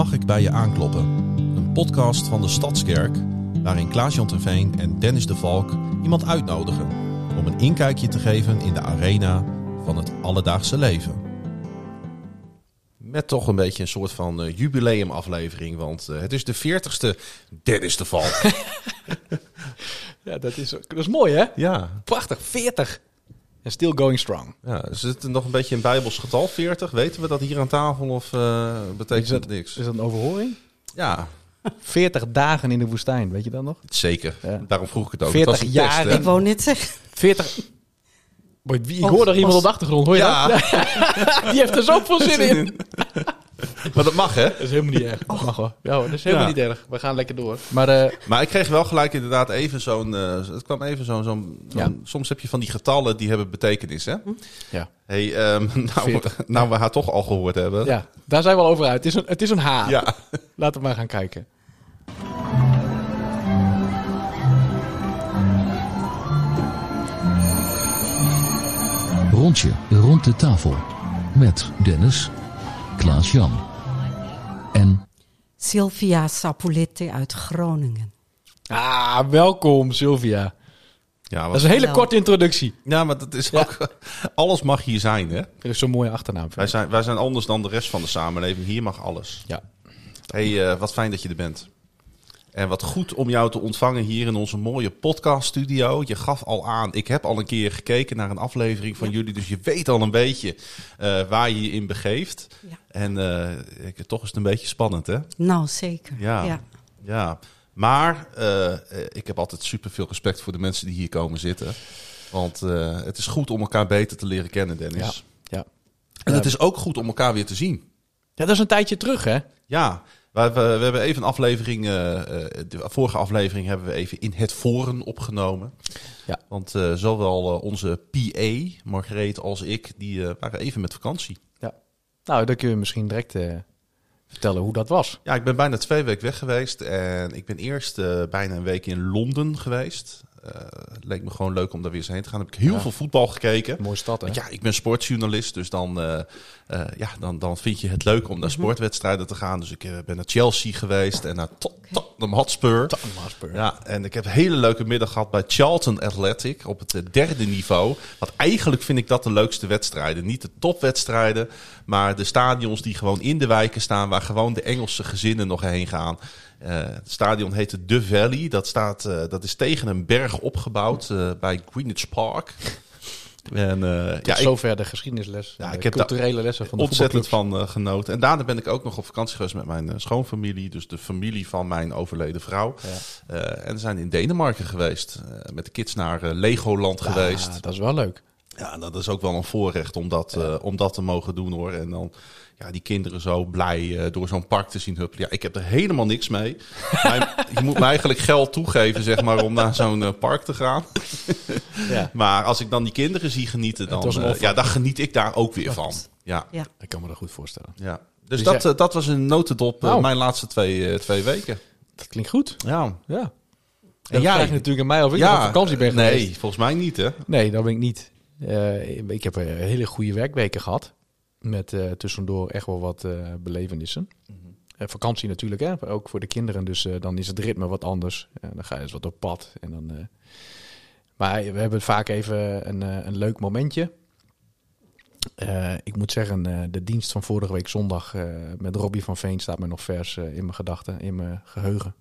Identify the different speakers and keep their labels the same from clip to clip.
Speaker 1: Mag ik bij je aankloppen? Een podcast van de Stadskerk waarin Klaas-Jan Terveen en Dennis de Valk iemand uitnodigen om een inkijkje te geven in de arena van het alledaagse leven. Met toch een beetje een soort van uh, jubileumaflevering, want uh, het is de 40ste Dennis de Valk.
Speaker 2: ja, dat is, dat is mooi hè?
Speaker 1: Ja.
Speaker 2: Prachtig, 40. En still going strong.
Speaker 1: Ja, is het nog een beetje een bijbels getal, 40? Weten we dat hier aan tafel of uh, betekent
Speaker 2: dat,
Speaker 1: niks?
Speaker 2: Is dat een overhoring?
Speaker 1: Ja.
Speaker 2: 40 dagen in de woestijn, weet je dat nog?
Speaker 1: Zeker, ja. daarom vroeg ik het ook.
Speaker 2: 40 het jaar.
Speaker 3: ik wou net zeggen.
Speaker 2: 40... Ik hoor er iemand op de achtergrond, hoor je
Speaker 1: ja.
Speaker 2: dat? Die heeft er zoveel zin in.
Speaker 1: Maar dat mag, hè?
Speaker 2: Dat is helemaal niet erg. Dat mag wel. Ja, dat is helemaal ja. niet erg. We gaan lekker door. Maar, uh,
Speaker 1: maar ik kreeg wel gelijk inderdaad even zo'n... Uh, het kwam even zo'n... zo'n zo ja. Soms heb je van die getallen die hebben betekenis, hè?
Speaker 2: Ja.
Speaker 1: hey, um, nou, nou we haar toch al gehoord hebben.
Speaker 2: Ja, daar zijn we al over uit. Het is een, het is een H.
Speaker 1: Ja.
Speaker 2: Laten we maar gaan kijken.
Speaker 4: Rondje rond de tafel. Met Dennis, Klaas-Jan en...
Speaker 3: Sylvia Sapulette uit Groningen.
Speaker 2: Ah, welkom Sylvia.
Speaker 1: Ja,
Speaker 2: dat is een hele
Speaker 3: Wel.
Speaker 2: korte introductie.
Speaker 1: Ja, maar dat is ook... Alles mag hier zijn, hè?
Speaker 2: Dat is zo'n mooie achternaam.
Speaker 1: Wij zijn, wij zijn anders dan de rest van de samenleving. Hier mag alles.
Speaker 2: Ja.
Speaker 1: hey, uh, wat fijn dat je er bent. En wat goed om jou te ontvangen hier in onze mooie podcaststudio. Je gaf al aan, ik heb al een keer gekeken naar een aflevering van jullie. Dus je weet al een beetje uh, waar je je in begeeft.
Speaker 3: Ja.
Speaker 1: En uh, ik, toch is het een beetje spannend, hè?
Speaker 3: Nou, zeker.
Speaker 1: Ja.
Speaker 3: ja.
Speaker 1: ja. Maar uh, ik heb altijd super veel respect voor de mensen die hier komen zitten. Want het is goed om elkaar beter te leren kennen, Dennis.
Speaker 2: Ja. ja.
Speaker 1: En het is ook goed om elkaar weer te zien.
Speaker 2: Ja, dat is een tijdje terug, hè?
Speaker 1: Ja, we, hebben even een aflevering, uh, de vorige aflevering hebben we even in het forum opgenomen.
Speaker 2: Ja.
Speaker 1: Want uh, zowel uh, onze PA, Margreet, als ik, die waren even met vakantie.
Speaker 2: Ja. Nou, dan kun je misschien direct vertellen hoe dat was.
Speaker 1: Ja, ik ben bijna twee weken weg geweest. En ik ben eerst bijna een week in Londen geweest. Uh, leek me gewoon leuk om daar weer eens heen te gaan. Heb ik heel ja. veel voetbal gekeken.
Speaker 2: Mooie stad, hè?
Speaker 1: Want ja, ik ben sportjournalist, dus dan, uh, uh, ja, dan, dan vind je het leuk om naar sportwedstrijden te gaan. Dus ik ben naar Chelsea geweest en naar Tottenham Hotspur.
Speaker 2: Tottenham Hotspur.
Speaker 1: Ja, en ik heb een hele leuke middag gehad bij Charlton Athletic op het derde niveau. Want eigenlijk vind ik dat de leukste wedstrijden. Niet de topwedstrijden, maar de stadions die gewoon in de wijken staan, waar gewoon de Engelse gezinnen nog heen gaan. Uh, het stadion heette The Valley. Dat, staat, uh, dat is tegen een berg opgebouwd uh, bij Greenwich Park.
Speaker 2: En, Tot ja, zover ik, de geschiedenisles, ja, ik heb culturele lessen van de
Speaker 1: ontzettend van genoten. En daarna ben ik ook nog op vakantie geweest met mijn schoonfamilie. Dus de familie van mijn overleden vrouw. Ja. en we zijn in Denemarken geweest. met de kids naar Legoland
Speaker 2: ja,
Speaker 1: geweest.
Speaker 2: dat is wel leuk.
Speaker 1: Ja, dat is ook wel een voorrecht om dat, om dat te mogen doen hoor. En dan ja, die kinderen zo blij uh, door zo'n park te zien huppelen. Ja, ik heb er helemaal niks mee. Mijn, je moet me eigenlijk geld toegeven, zeg maar, om naar zo'n uh, park te gaan. ja. Maar als ik dan die kinderen zie genieten, dan, uh, ja, dan geniet ik daar ook weer van. Ja.
Speaker 2: ja. Ik kan me dat goed voorstellen.
Speaker 1: Ja. Dus, dus dat, dat was een notendop nou. mijn laatste twee, twee weken.
Speaker 2: Dat klinkt goed.
Speaker 1: Ja.
Speaker 2: Ja. En jij natuurlijk aan mij of ik ja, op vakantie ben
Speaker 1: nee,
Speaker 2: geweest.
Speaker 1: Nee, volgens mij niet, hè?
Speaker 2: Nee, dat ben ik niet. ik heb hele goede werkweken gehad. Met uh, tussendoor echt wel wat uh, belevenissen. Mm -hmm. uh, vakantie natuurlijk, hè? ook voor de kinderen. Dus dan is het ritme wat anders. dan ga je eens wat op pad. En dan, maar we hebben vaak even een, een leuk momentje. ik moet zeggen, de dienst van vorige week zondag met Robbie van Veen staat mij nog vers in mijn gedachten, in mijn geheugen.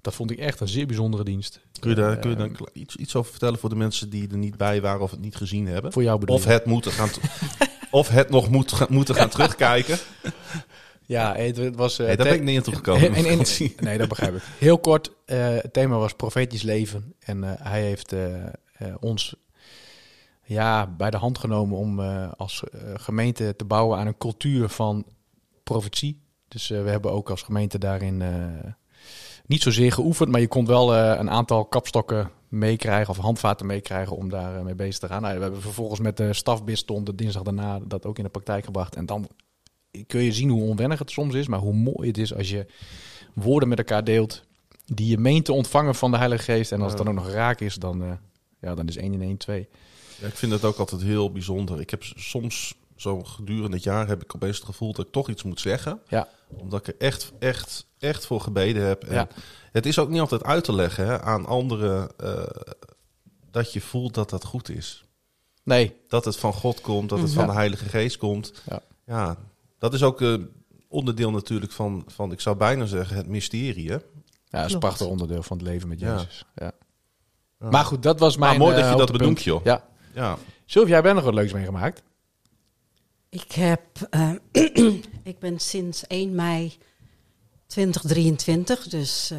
Speaker 2: Dat vond ik echt een zeer bijzondere dienst.
Speaker 1: Kun je daar, kun je daar iets, iets over vertellen voor de mensen die er niet bij waren of het niet gezien hebben?
Speaker 2: Voor jou bedoel
Speaker 1: Of het moeten gaan... of het nog moet, moeten gaan terugkijken.
Speaker 2: Ja, het was... Uh,
Speaker 1: hey, daar ben ik niet naartoe gekomen.
Speaker 2: En, en, nee, dat begrijp ik. Heel kort, uh, het thema was profetisch leven. En uh, hij heeft ons ja, bij de hand genomen om als gemeente te bouwen aan een cultuur van profetie. Dus we hebben ook als gemeente daarin niet zozeer geoefend, maar je kon wel een aantal kapstokken meekrijgen of handvaten meekrijgen om daar mee bezig te gaan. Nou, we hebben vervolgens met de stafbiston de dinsdag daarna dat ook in de praktijk gebracht. En dan kun je zien hoe onwennig het soms is, maar hoe mooi het is als je woorden met elkaar deelt die je meent te ontvangen van de Heilige Geest. En als het dan ook nog raak is, dan, uh, ja, dan is 1 in 1 2.
Speaker 1: Ja, ik vind het ook altijd heel bijzonder. Ik heb soms zo gedurende het jaar heb ik opeens het gevoel dat ik toch iets moet zeggen.
Speaker 2: Ja.
Speaker 1: Omdat ik er echt, echt, echt voor gebeden heb. En
Speaker 2: Ja.
Speaker 1: Het is ook niet altijd uit te leggen hè, aan anderen eh, dat je voelt dat dat goed is.
Speaker 2: Nee,
Speaker 1: Dat het van God komt, dat het van
Speaker 2: Ja.
Speaker 1: de Heilige Geest komt.
Speaker 2: Ja.
Speaker 1: ja dat is ook eh, onderdeel natuurlijk van, van, ik zou bijna zeggen, het mysterie. Hè?
Speaker 2: ja, dat is een prachtig onderdeel van het leven met. Jezus. Ja.
Speaker 1: Ja.
Speaker 2: Maar goed, dat was
Speaker 1: Maar
Speaker 2: mijn
Speaker 1: mooi dat
Speaker 2: eh,
Speaker 1: je dat benoemt, joh.
Speaker 2: Ja.
Speaker 1: Ja.
Speaker 2: Sylvia, jij bent nog wat leuks meegemaakt?
Speaker 3: Ik heb, eh, ik ben sinds 1 mei 2023, dus eh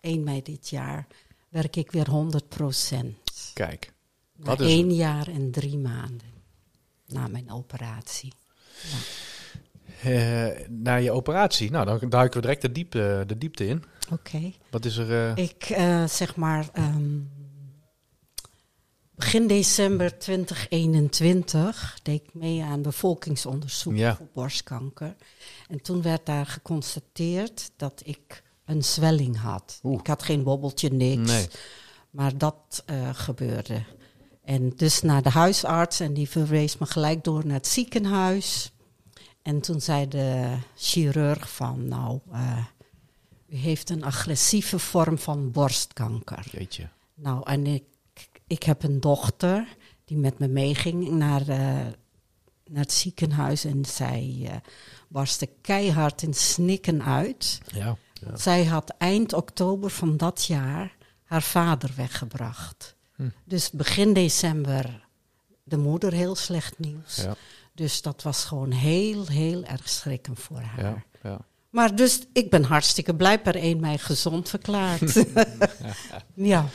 Speaker 3: 1 mei dit jaar, werk ik weer 100 procent.
Speaker 2: Kijk.
Speaker 3: Na
Speaker 2: Dat is-
Speaker 3: één jaar en drie maanden na mijn operatie.
Speaker 2: Eh, na je operatie, nou, dan duiken we direct de diepte, de diepte in.
Speaker 3: Oké.
Speaker 2: Wat is er? eh,
Speaker 3: Ik eh, zeg maar ehm, begin december 2021 deed ik mee aan bevolkingsonderzoek
Speaker 2: Ja.
Speaker 3: voor borstkanker. En toen werd daar geconstateerd dat ik een zwelling had.
Speaker 2: Oeh.
Speaker 3: Ik had geen bobbeltje, niks.
Speaker 2: Nee.
Speaker 3: Maar dat eh, gebeurde. En dus naar de huisarts en die verwees me gelijk door naar het ziekenhuis. En toen zei de chirurg van, nou, eh, u heeft een agressieve vorm van borstkanker.
Speaker 2: Jeetje.
Speaker 3: Nou, en ik, ik heb een dochter die met me meeging naar, eh, naar het ziekenhuis en zij eh, barstte keihard in snikken uit.
Speaker 2: Ja.
Speaker 3: Zij had eind oktober van dat jaar haar vader weggebracht.
Speaker 2: Hm.
Speaker 3: Dus begin december de moeder heel slecht nieuws.
Speaker 2: Ja.
Speaker 3: Dus dat was gewoon heel, heel erg schrikken voor haar. Maar dus ik ben hartstikke blij per 1 mei gezond verklaard. ja.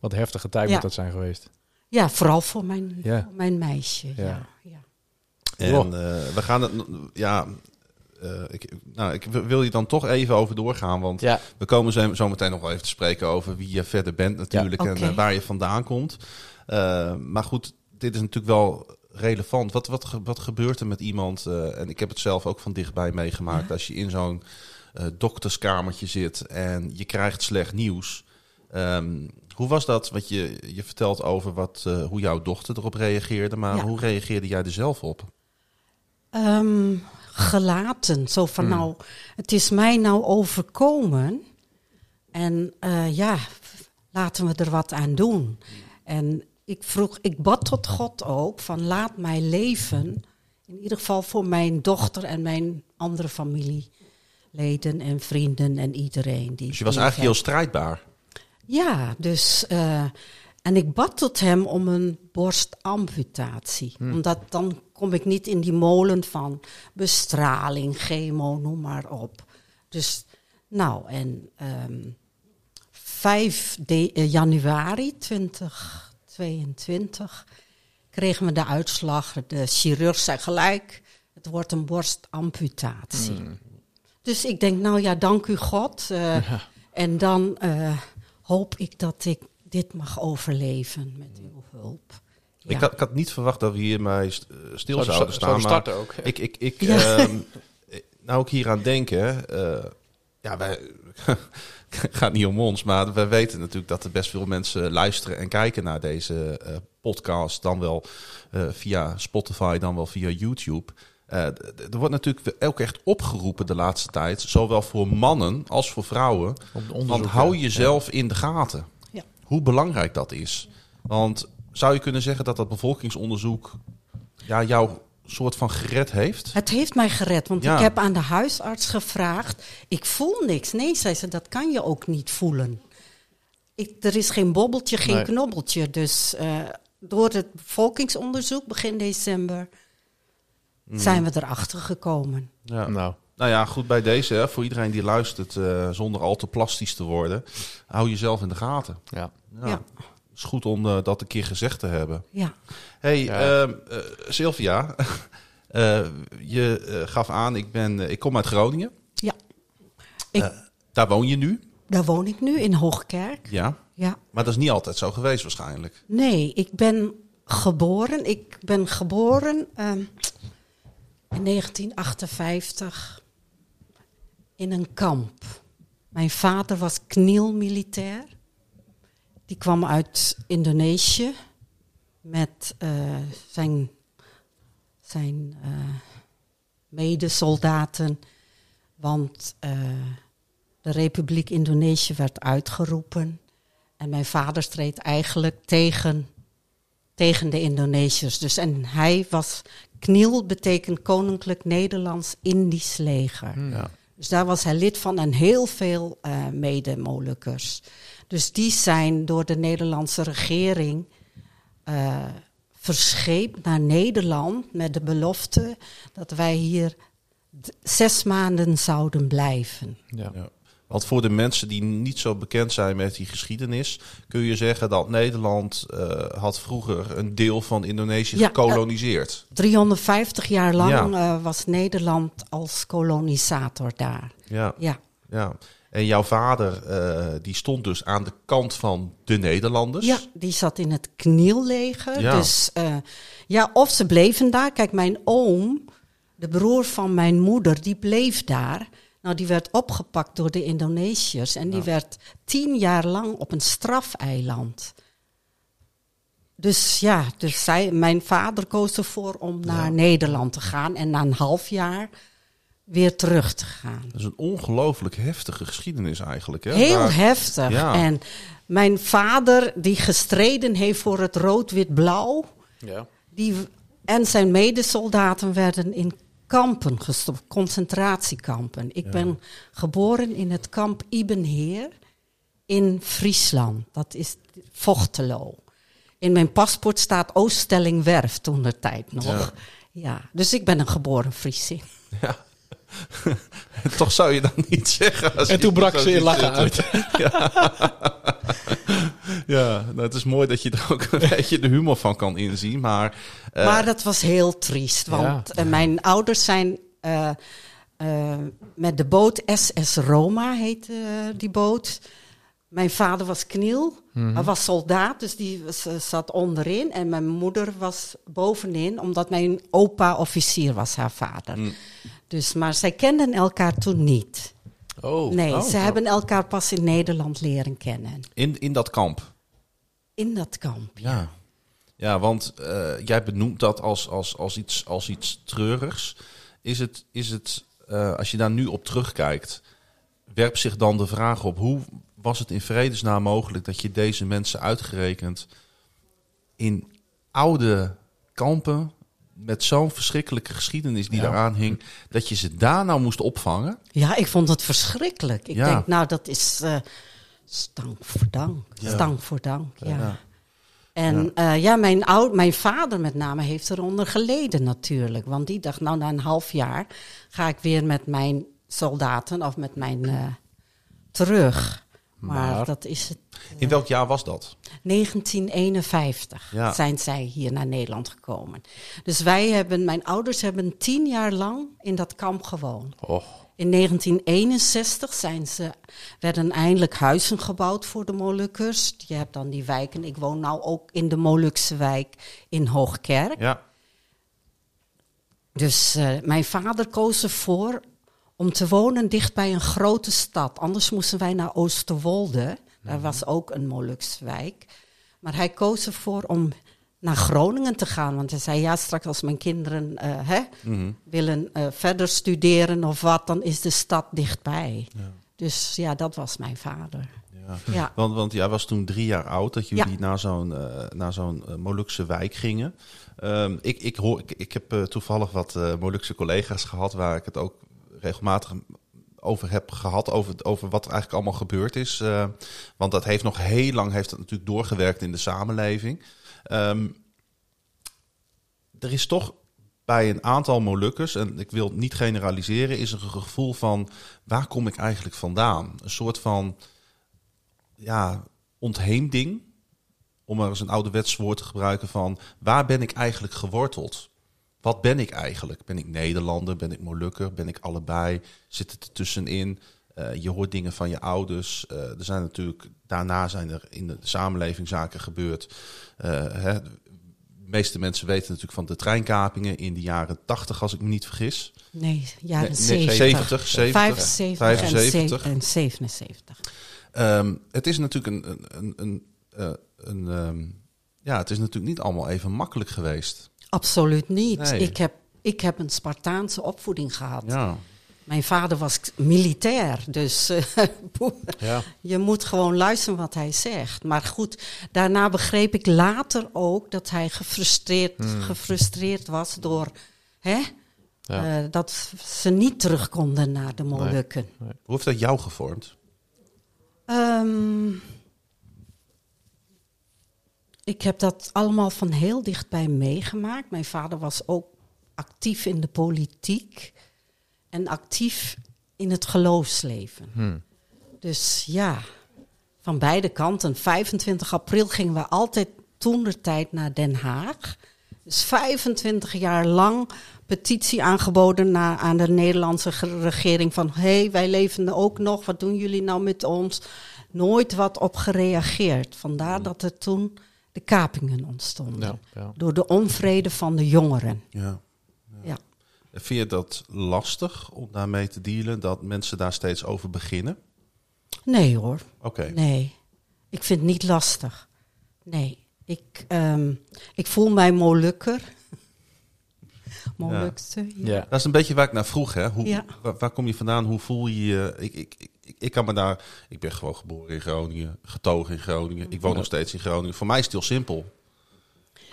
Speaker 2: Wat heftige tijd
Speaker 3: Ja.
Speaker 2: moet dat zijn geweest.
Speaker 3: ja, vooral voor mijn,
Speaker 2: Ja.
Speaker 3: voor mijn meisje.
Speaker 2: Ja.
Speaker 3: Ja. Ja.
Speaker 1: En eh, we gaan het, ja, eh, ik, nou, ik wil je dan toch even over doorgaan, want
Speaker 2: Ja.
Speaker 1: we komen zo, zo meteen nog wel even te spreken over wie je verder bent natuurlijk
Speaker 3: Ja.
Speaker 1: en eh, waar je vandaan komt. Eh, maar goed, dit is natuurlijk wel relevant. Wat, wat, wat gebeurt er met iemand, eh, en ik heb het zelf ook van dichtbij meegemaakt, als je in zo'n eh, dokterskamertje zit en je krijgt slecht nieuws. Ehm, hoe was dat wat je, je vertelt over wat, eh, hoe jouw dochter erop reageerde, maar
Speaker 3: Ja.
Speaker 1: hoe reageerde jij er zelf op?
Speaker 3: Ehm, gelaten. Zo van
Speaker 2: Hmm.
Speaker 3: nou, het is mij nou overkomen. En eh, ja, laten we er wat aan doen. En ik vroeg, ik bad tot God ook van laat mij leven. In ieder geval voor mijn dochter en mijn andere familieleden en vrienden en iedereen. Die
Speaker 1: Dus je was eigenlijk heel strijdbaar.
Speaker 3: Ja, dus. eh, en ik bad tot hem om een borstamputatie. Omdat dan kom ik niet in die molen van bestraling, chemo, noem maar op. Dus, nou, en ehm 5 de- eh, januari 2022 kregen we de uitslag. De chirurg zei gelijk: het wordt een borstamputatie. Dus ik denk, nou ja, dank u God. eh, En dan hoop ik dat ik dit mag overleven met uw hulp. Ja.
Speaker 1: Ik, had, ik had niet verwacht dat we hiermee st- eh, stil
Speaker 2: Zouden-
Speaker 1: zouden staan.
Speaker 2: zouden
Speaker 1: maar
Speaker 2: ook.
Speaker 1: Ik, ik, ik,
Speaker 3: Ja.
Speaker 1: ehm, nou, ik hier aan denken. eh, ja, wij. Het gaat niet om ons, maar we weten natuurlijk dat er best veel mensen luisteren en kijken naar deze eh, podcast. Dan wel eh, via Spotify, dan wel via YouTube. Eh, er wordt natuurlijk ook echt opgeroepen de laatste tijd, zowel voor mannen als voor vrouwen. Want hou
Speaker 2: ja.
Speaker 1: jezelf in de gaten.
Speaker 3: Ja.
Speaker 1: Hoe belangrijk dat is. Want zou je kunnen zeggen dat dat bevolkingsonderzoek ja, jou soort van gered heeft?
Speaker 3: Het heeft mij gered, want
Speaker 1: Ja.
Speaker 3: ik heb aan de huisarts gevraagd. Ik voel niks. Nee, zei ze, dat kan je ook niet voelen. Ik, er is geen bobbeltje, geen
Speaker 2: Nee.
Speaker 3: knobbeltje. Dus eh, door het bevolkingsonderzoek begin december zijn we erachter gekomen.
Speaker 1: Ja.
Speaker 2: Nou,
Speaker 1: Nou ja, goed bij deze. Hè, voor iedereen die luistert, eh, zonder al te plastisch te worden. Hou jezelf in de gaten.
Speaker 2: ja.
Speaker 1: Ja. Is goed om eh, dat een keer gezegd te hebben.
Speaker 3: Ja,
Speaker 1: Hey,
Speaker 2: Ja.
Speaker 1: ehm, eh, Sylvia. eh, je gaf aan, ik, ben, ik kom uit Groningen.
Speaker 3: ja. Ik,
Speaker 1: daar woon je nu.
Speaker 3: daar woon ik nu in Hoogkerk.
Speaker 1: Ja.
Speaker 3: Ja.
Speaker 1: Maar dat is niet altijd zo geweest waarschijnlijk.
Speaker 3: Nee, ik ben geboren. Ik ben geboren ehm, in 1958 in een kamp. Mijn vader was knielmilitair. Die kwam uit Indonesië met eh, zijn, zijn uh, medesoldaten. Want uh, de Republiek Indonesië werd uitgeroepen. En mijn vader streed eigenlijk tegen, tegen de Indonesiërs. Dus en hij was, kniel betekent Koninklijk Nederlands-Indisch leger.
Speaker 1: Ja.
Speaker 3: Dus daar was hij lid van en heel veel uh, mede-Molukkers. Dus die zijn door de Nederlandse regering uh, verscheept naar Nederland met de belofte dat wij hier zes maanden zouden blijven.
Speaker 2: Ja.
Speaker 1: Ja. Want voor de mensen die niet zo bekend zijn met die geschiedenis, kun je zeggen dat Nederland uh, had vroeger een deel van Indonesië
Speaker 3: Ja,
Speaker 1: gekoloniseerd.
Speaker 3: 350 jaar lang
Speaker 1: Ja.
Speaker 3: uh, was Nederland als kolonisator daar.
Speaker 1: ja,
Speaker 3: Ja,
Speaker 1: ja. En jouw vader, die stond dus aan de kant van de Nederlanders.
Speaker 3: ja die zat in het knielleger.
Speaker 1: Ja.
Speaker 3: Dus ja, of ze bleven daar. Kijk, mijn oom, de broer van mijn moeder, die bleef daar. Nou, die werd opgepakt door de Indonesiërs en die
Speaker 1: Ja.
Speaker 3: werd tien jaar lang op een strafeiland. Dus ja, dus zij, mijn vader koos ervoor om naar Nederland te gaan en na een half jaar weer terug te gaan.
Speaker 1: Dat is een ongelooflijk heftige geschiedenis eigenlijk. Hè?
Speaker 3: Heel heftig.
Speaker 1: Ja.
Speaker 3: En mijn vader, die gestreden heeft voor het rood-wit-blauw,
Speaker 2: Ja.
Speaker 3: die, en zijn medesoldaten werden in kampen gestopt, concentratiekampen. Ik ben geboren in het kamp Ibenheer in Friesland. Dat is Vochtelo. In mijn paspoort staat Ooststellingwerf toen de tijd nog.
Speaker 1: Ja.
Speaker 3: Ja. dus ik ben een geboren Friesin.
Speaker 1: Ja. Toch zou je dat niet zeggen. als
Speaker 2: En toen brak ze in lachen uit.
Speaker 1: Ja, nou, het is mooi dat je er ook een beetje de humor van kan inzien. Maar, eh,
Speaker 3: Maar dat was heel triest, want eh, mijn ouders zijn eh, met de boot SS Roma, heette die boot. Mijn vader was kniel, hij was soldaat, dus die zat onderin. En mijn moeder was bovenin, omdat mijn opa officier was, haar vader. Dus, maar zij kenden elkaar toen niet.
Speaker 2: Oh.
Speaker 3: Nee,
Speaker 1: oh.
Speaker 3: ze hebben elkaar pas in Nederland leren kennen.
Speaker 1: in, in dat kamp.
Speaker 3: In dat kamp.
Speaker 1: Ja, ja want eh, jij benoemt dat als, als, als, iets, als iets treurigs. Is het, is het eh, als je daar nu op terugkijkt, werpt zich dan de vraag op hoe was het in vredesnaam mogelijk dat je deze mensen uitgerekend in oude kampen met zo'n verschrikkelijke geschiedenis die
Speaker 2: Ja.
Speaker 1: daaraan hing, dat je ze daar nou moest opvangen?
Speaker 3: Ja, ik vond het verschrikkelijk. Ik
Speaker 1: Ja.
Speaker 3: denk, nou, dat is eh stank voor dank.
Speaker 1: Ja.
Speaker 3: Stank voor dank, ja.
Speaker 1: Ja.
Speaker 3: En ja, ja mijn, oud, mijn vader met name heeft eronder geleden natuurlijk. Want die dacht, nou, na een half jaar ga ik weer met mijn soldaten of met mijn eh, terug. Maar,
Speaker 2: Maar-
Speaker 3: dat is het.
Speaker 1: In welk jaar was dat?
Speaker 3: 1951
Speaker 1: Ja.
Speaker 3: zijn zij hier naar Nederland gekomen. Dus wij hebben, mijn ouders hebben tien jaar lang in dat kamp gewoond.
Speaker 2: Och.
Speaker 3: In 1961 zijn ze, werden eindelijk huizen gebouwd voor de Molukkers. Je hebt dan die wijken. Ik woon nou ook in de Molukse wijk in Hoogkerk.
Speaker 1: Ja,
Speaker 3: Dus eh, mijn vader koos ervoor om te wonen dicht bij een grote stad. Anders moesten wij naar Oosterwolde. Daar was ook een Molukse wijk. Maar hij koos ervoor om naar Groningen te gaan. Want hij zei, ja, straks als mijn kinderen eh, hè, willen eh, verder studeren of wat, dan is de stad dichtbij. Dus ja, dat was mijn vader.
Speaker 1: ja.
Speaker 3: Ja.
Speaker 1: Want, want jij was toen drie jaar oud dat jullie
Speaker 3: Ja.
Speaker 1: naar zo'n eh, naar zo'n Molukse wijk gingen. Ehm, ik, ik, hoor, ik, ik heb toevallig wat Molukse collega's gehad waar ik het ook regelmatig over heb gehad. Over, over wat er eigenlijk allemaal gebeurd is. Want dat heeft nog heel lang heeft het natuurlijk doorgewerkt in de samenleving. Ehm, er is toch bij een aantal Molukkers, en ik wil het niet generaliseren, is er een gevoel van waar kom ik eigenlijk vandaan? Een soort van ja, ontheemding, om maar eens een ouderwets woord te gebruiken van waar ben ik eigenlijk geworteld? Wat ben ik eigenlijk? Ben ik Nederlander? Ben ik Molukker? Ben ik allebei? Zit het ertussenin? Eh, je hoort dingen van je ouders. Eh, er zijn natuurlijk, daarna zijn er in de samenleving zaken gebeurd. Eh, hè, de meeste mensen weten natuurlijk van de treinkapingen in de jaren 80, als ik me niet vergis.
Speaker 3: Nee, jaren
Speaker 1: Nee, nee,
Speaker 3: 70.
Speaker 1: 70, 70,
Speaker 3: 75
Speaker 1: 75.
Speaker 3: en, ze- en 77.
Speaker 1: Ehm, het is natuurlijk een, een, een, een, eh, een ehm, ja, het is natuurlijk niet allemaal even makkelijk geweest.
Speaker 3: Absoluut niet.
Speaker 1: Nee.
Speaker 3: Ik, heb, ik heb een Spartaanse opvoeding gehad.
Speaker 1: Ja.
Speaker 3: Mijn vader was militair, dus eh,
Speaker 2: Ja.
Speaker 3: je moet gewoon luisteren wat hij zegt. Maar goed, daarna begreep ik later ook dat hij gefrustreerd, gefrustreerd was door hè,
Speaker 2: Ja.
Speaker 3: eh, dat ze niet terug konden naar de Molukken.
Speaker 1: Hoe heeft dat jou gevormd?
Speaker 3: Ehm, ik heb dat allemaal van heel dichtbij meegemaakt. Mijn vader was ook actief in de politiek en actief in het geloofsleven.
Speaker 2: Hmm.
Speaker 3: Dus ja, van beide kanten. 25 april gingen we altijd toen de tijd naar Den Haag. Dus 25 jaar lang petitie aangeboden naar, aan de Nederlandse ge- regering van... hé, hey, wij leven ook nog, wat doen jullie nou met ons? Nooit wat op gereageerd. Vandaar dat er toen de kapingen ontstonden.
Speaker 2: Ja, ja.
Speaker 3: Door de onvrede van de jongeren.
Speaker 1: Ja. Vind je dat lastig om daarmee te dealen, dat mensen daar steeds over beginnen?
Speaker 3: Nee hoor.
Speaker 1: Oké.
Speaker 3: Nee, ik vind het niet lastig. Nee, ik, ehm, ik voel mij Molukker. Molukse. Ja.
Speaker 2: Ja.
Speaker 1: Dat is een beetje waar ik naar vroeg. Hè? Hoe,
Speaker 3: Ja.
Speaker 1: waar, waar kom je vandaan? Hoe voel je je? Ik, ik, ik, ik kan me daar... Ik ben gewoon geboren in Groningen, getogen in Groningen. Ik woon nog steeds in Groningen. Voor mij is het heel simpel.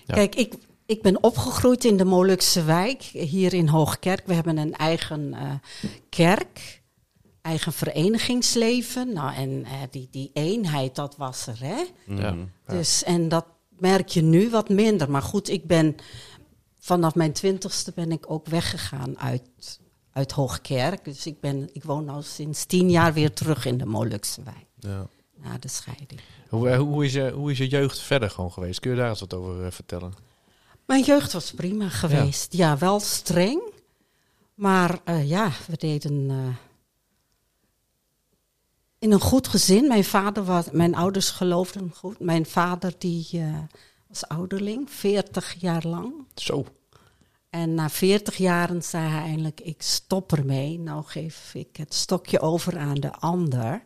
Speaker 2: Ja.
Speaker 3: Kijk, ik, ik ben opgegroeid in de Molukse wijk, hier in Hoogkerk. We hebben een eigen eh, kerk, eigen verenigingsleven. Nou, en eh, die, die eenheid, dat was er, hè?
Speaker 2: Ja.
Speaker 3: Dus, en dat merk je nu wat minder. Maar goed, ik ben vanaf mijn twintigste ben ik ook weggegaan uit, uit Hoogkerk. Dus ik, ben, ik woon nu sinds tien jaar weer terug in de Molukse wijk.
Speaker 1: Ja.
Speaker 3: Na de scheiding.
Speaker 2: Hoe, eh, hoe, is je, hoe is je jeugd verder gewoon geweest? Kun je daar eens wat over vertellen?
Speaker 3: Mijn jeugd was prima geweest. Ja, wel streng. Maar eh, ja, we deden eh, in een goed gezin. Mijn vader was, mijn ouders geloofden goed. Mijn vader die eh, was ouderling, 40 jaar lang.
Speaker 2: Zo.
Speaker 3: En na 40 jaren zei hij eindelijk, ik stop ermee. Nou geef ik het stokje over aan de ander.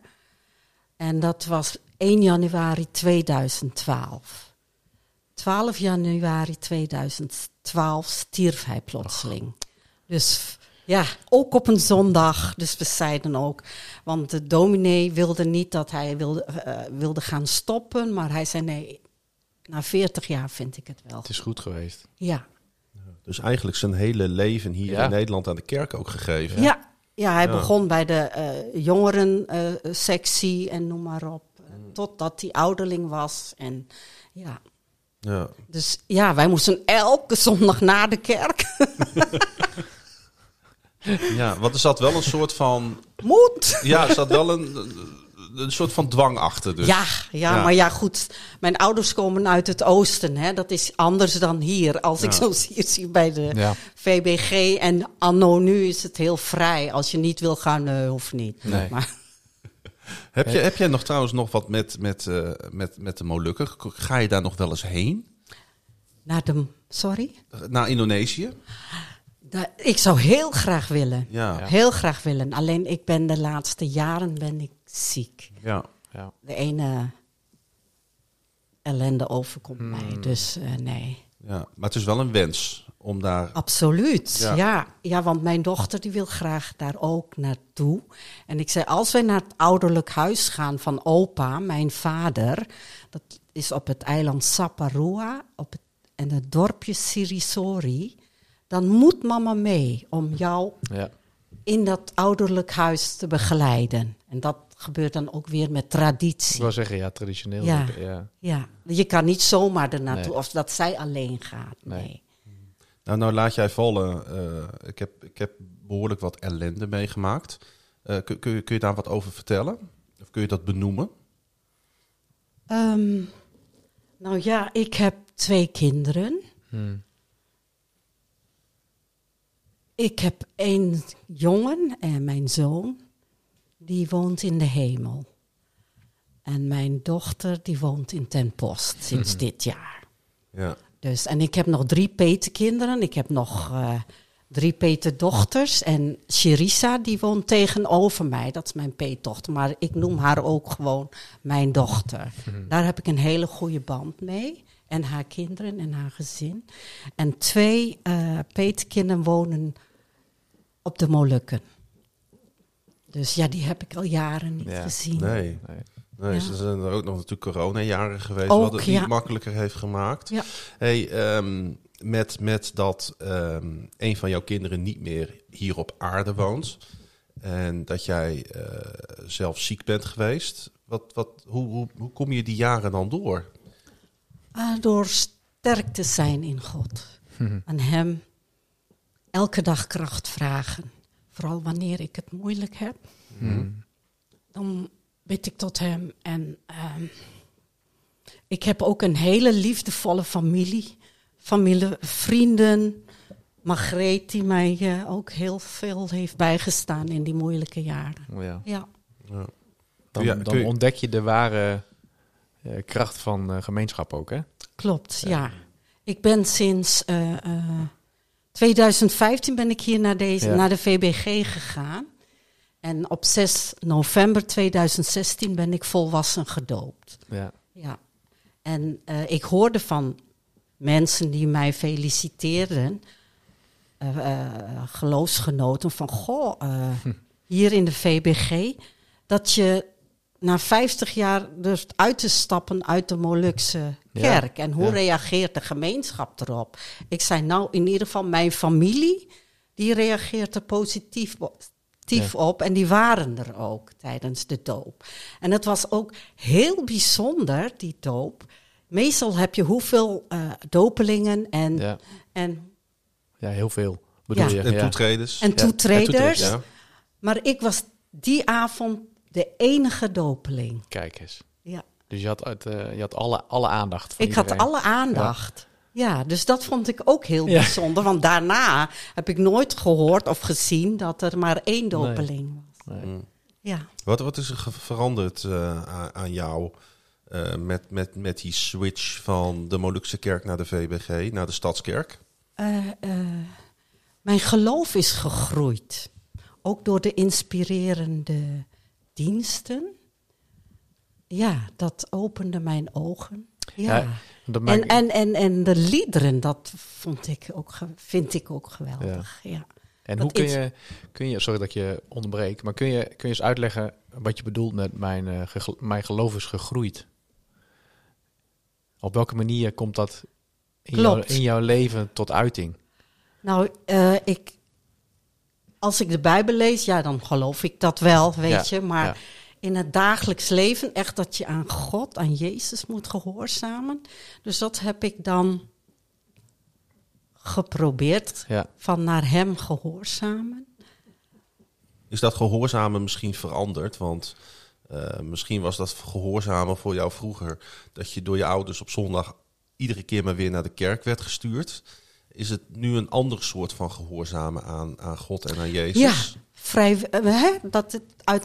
Speaker 3: En dat was 1 januari 2012. 12 januari 2012 stierf hij plotseling. Dus ja, ook op een zondag. Dus we zeiden ook, want de dominee wilde niet dat hij wilde, eh, wilde gaan stoppen. Maar hij zei nee, na 40 jaar vind ik het wel.
Speaker 2: Het is goed geweest.
Speaker 3: Ja.
Speaker 1: Dus eigenlijk zijn hele leven hier
Speaker 2: Ja.
Speaker 1: in Nederland aan de kerk ook gegeven.
Speaker 3: Ja, ja hij
Speaker 1: Ja.
Speaker 3: begon bij de eh jongerensectie en noem maar op. eh, Totdat hij ouderling was. En ja,
Speaker 1: Ja.
Speaker 3: dus ja, wij moesten elke zondag naar de kerk.
Speaker 1: ja, want er zat wel een soort van...
Speaker 3: Moet!
Speaker 1: Ja, er zat wel een, een soort van dwang achter. Dus.
Speaker 3: Ja, ja,
Speaker 1: Ja.
Speaker 3: maar ja, goed. Mijn ouders komen uit het oosten. Hè. Dat is anders dan hier. Als ik zo zie bij de
Speaker 2: Ja.
Speaker 3: VBG. En anno nu is het heel vrij. Als je niet wil gaan, hoeft niet.
Speaker 2: Nee.
Speaker 3: Maar,
Speaker 1: Heb, je, heb jij nog trouwens nog wat met, met, eh, met, met de Molukken? Ga je daar nog wel eens heen?
Speaker 3: naar de, sorry?
Speaker 1: Naar Indonesië?
Speaker 3: Da- ik zou heel graag willen.
Speaker 1: Ja.
Speaker 3: Heel graag willen. Alleen ik ben de laatste jaren ben ik ziek.
Speaker 1: ja.
Speaker 2: Ja.
Speaker 3: De ene ellende overkomt
Speaker 2: Hmm.
Speaker 3: mij. Dus eh, nee.
Speaker 1: ja. Maar het is wel een wens om daar...
Speaker 3: Absoluut.
Speaker 1: Ja.
Speaker 3: Ja. Ja. want mijn dochter die wil graag daar ook naartoe. En ik zei, als wij naar het ouderlijk huis gaan van opa, mijn vader. Dat is op het eiland Saparua op het, en het dorpje Sirisori. Dan moet mama mee om jou
Speaker 2: Ja.
Speaker 3: in dat ouderlijk huis te begeleiden. En dat gebeurt dan ook weer met
Speaker 2: Ik
Speaker 3: traditie.
Speaker 2: wil zeggen, ja, traditioneel.
Speaker 3: Ja.
Speaker 2: ja.
Speaker 3: Ja, je kan niet zomaar er naartoe
Speaker 2: Nee.
Speaker 3: of dat zij alleen gaat.
Speaker 2: Nee.
Speaker 3: Nee.
Speaker 1: Nou, nou laat jij vallen. eh, ik, heb, ik heb behoorlijk wat ellende meegemaakt. Eh, kun, kun, je, kun je daar wat over vertellen? Of kun je dat benoemen?
Speaker 3: Ehm, nou ja, ik heb twee kinderen.
Speaker 2: Hmm.
Speaker 3: Ik heb één jongen en mijn zoon, die woont in de hemel. En mijn dochter, die woont in Ten Post sinds dit jaar.
Speaker 1: Ja.
Speaker 3: Dus, en ik heb nog drie petekinderen. Ik heb nog eh, drie peterdochters. En Sherissa, die woont tegenover mij. Dat is mijn peetdochter. Maar ik noem haar ook gewoon mijn dochter. Daar heb ik een hele goede band mee. en haar kinderen en haar gezin. En twee eh peetkinderen wonen op de Molukken. Dus ja, die heb ik al jaren niet
Speaker 2: Ja.
Speaker 3: gezien.
Speaker 1: Nee.
Speaker 2: Nee.
Speaker 1: Nee,
Speaker 3: Ja.
Speaker 1: ze zijn er ook nog natuurlijk coronajaren geweest,
Speaker 3: Ook,
Speaker 1: wat het niet makkelijker heeft gemaakt.
Speaker 3: Ja.
Speaker 1: Hey, ehm, met, met dat ehm, een van jouw kinderen niet meer hier op aarde woont en dat jij eh, zelf ziek bent geweest, wat, wat, hoe, hoe, hoe kom je die jaren dan door?
Speaker 3: Ah, door sterk te zijn in God. Aan Hem elke dag kracht vragen. Vooral wanneer ik het moeilijk heb. Dan bid ik tot Hem. En ehm, ik heb ook een hele liefdevolle familie. Familie, vrienden. Margreet, die mij eh, ook heel veel heeft bijgestaan in die moeilijke jaren.
Speaker 2: Oh ja.
Speaker 3: Ja,
Speaker 1: Ja.
Speaker 2: Dan,
Speaker 1: Ja,
Speaker 2: dan
Speaker 1: je-
Speaker 2: ontdek je de ware eh, kracht van eh, gemeenschap ook, hè?
Speaker 3: klopt. Ja. Ik ben sinds eh, eh, 2015 ben ik hier naar, deze,
Speaker 2: Ja.
Speaker 3: naar de VBG gegaan. En op 6 november 2016 ben ik volwassen gedoopt.
Speaker 2: Ja.
Speaker 3: Ja. En eh, ik hoorde van mensen die mij feliciteerden, eh, geloofsgenoten, van goh, eh, hier in de VBG, dat je na 50 jaar durft uit te stappen uit de Molukse
Speaker 2: Ja,
Speaker 3: kerk. En hoe
Speaker 2: ja.
Speaker 3: reageert de gemeenschap erop? Ik zei nou, in ieder geval mijn familie, die reageert er positief op. op en die waren er ook tijdens de doop. En het was ook heel bijzonder, die doop. Meestal heb je hoeveel eh, dopelingen en,
Speaker 2: Ja.
Speaker 3: en,
Speaker 2: ja, heel veel. Bedoel
Speaker 3: Ja.
Speaker 2: je?
Speaker 1: En
Speaker 2: ja.
Speaker 1: toetreders?
Speaker 3: en toetreders.
Speaker 2: en.
Speaker 3: Maar ik was die avond de enige dopeling.
Speaker 2: Kijk eens.
Speaker 3: Ja.
Speaker 2: Dus je had, uit, eh, je had alle, alle aandacht van
Speaker 3: Ik had alle aandacht. Ja. dus dat vond ik ook heel
Speaker 2: Ja.
Speaker 3: bijzonder. Want daarna heb ik nooit gehoord of gezien dat er maar één dopeling was.
Speaker 2: Nee.
Speaker 1: Mm.
Speaker 3: Ja.
Speaker 1: Wat, wat is er veranderd eh, aan, aan jou eh, met, met, met die switch van de Molukse kerk naar de VBG, naar de Stadskerk?
Speaker 3: Eh, eh, mijn geloof is gegroeid. Ook door de inspirerende diensten. Ja, dat opende mijn ogen. Ja.
Speaker 2: Ja, Dat
Speaker 3: en, en, en, en de liederen, dat vond ik ook, vind ik ook geweldig. Ja.
Speaker 2: En
Speaker 3: Dat
Speaker 2: hoe kun je, kun je, sorry dat ik je onderbreek, maar kun je, kun je eens uitleggen wat je bedoelt met mijn, eh, mijn geloof is gegroeid? Op welke manier komt dat in, in jouw leven tot uiting?
Speaker 3: Nou, eh, ik, als ik de Bijbel lees, ja, dan geloof ik dat wel, weet
Speaker 2: Ja,
Speaker 3: je. Maar
Speaker 2: ja.
Speaker 3: In het dagelijks leven, echt dat je aan God, aan Jezus moet gehoorzamen. Dus dat heb ik dan geprobeerd,
Speaker 2: Ja,
Speaker 3: van naar Hem gehoorzamen.
Speaker 1: Is dat gehoorzamen misschien veranderd? Want eh, misschien was dat gehoorzamen voor jou vroeger dat je door je ouders op zondag iedere keer maar weer naar de kerk werd gestuurd. Is het nu een ander soort van gehoorzamen aan, aan God en aan Jezus?
Speaker 3: Ja, vrij, eh, hè, dat het uit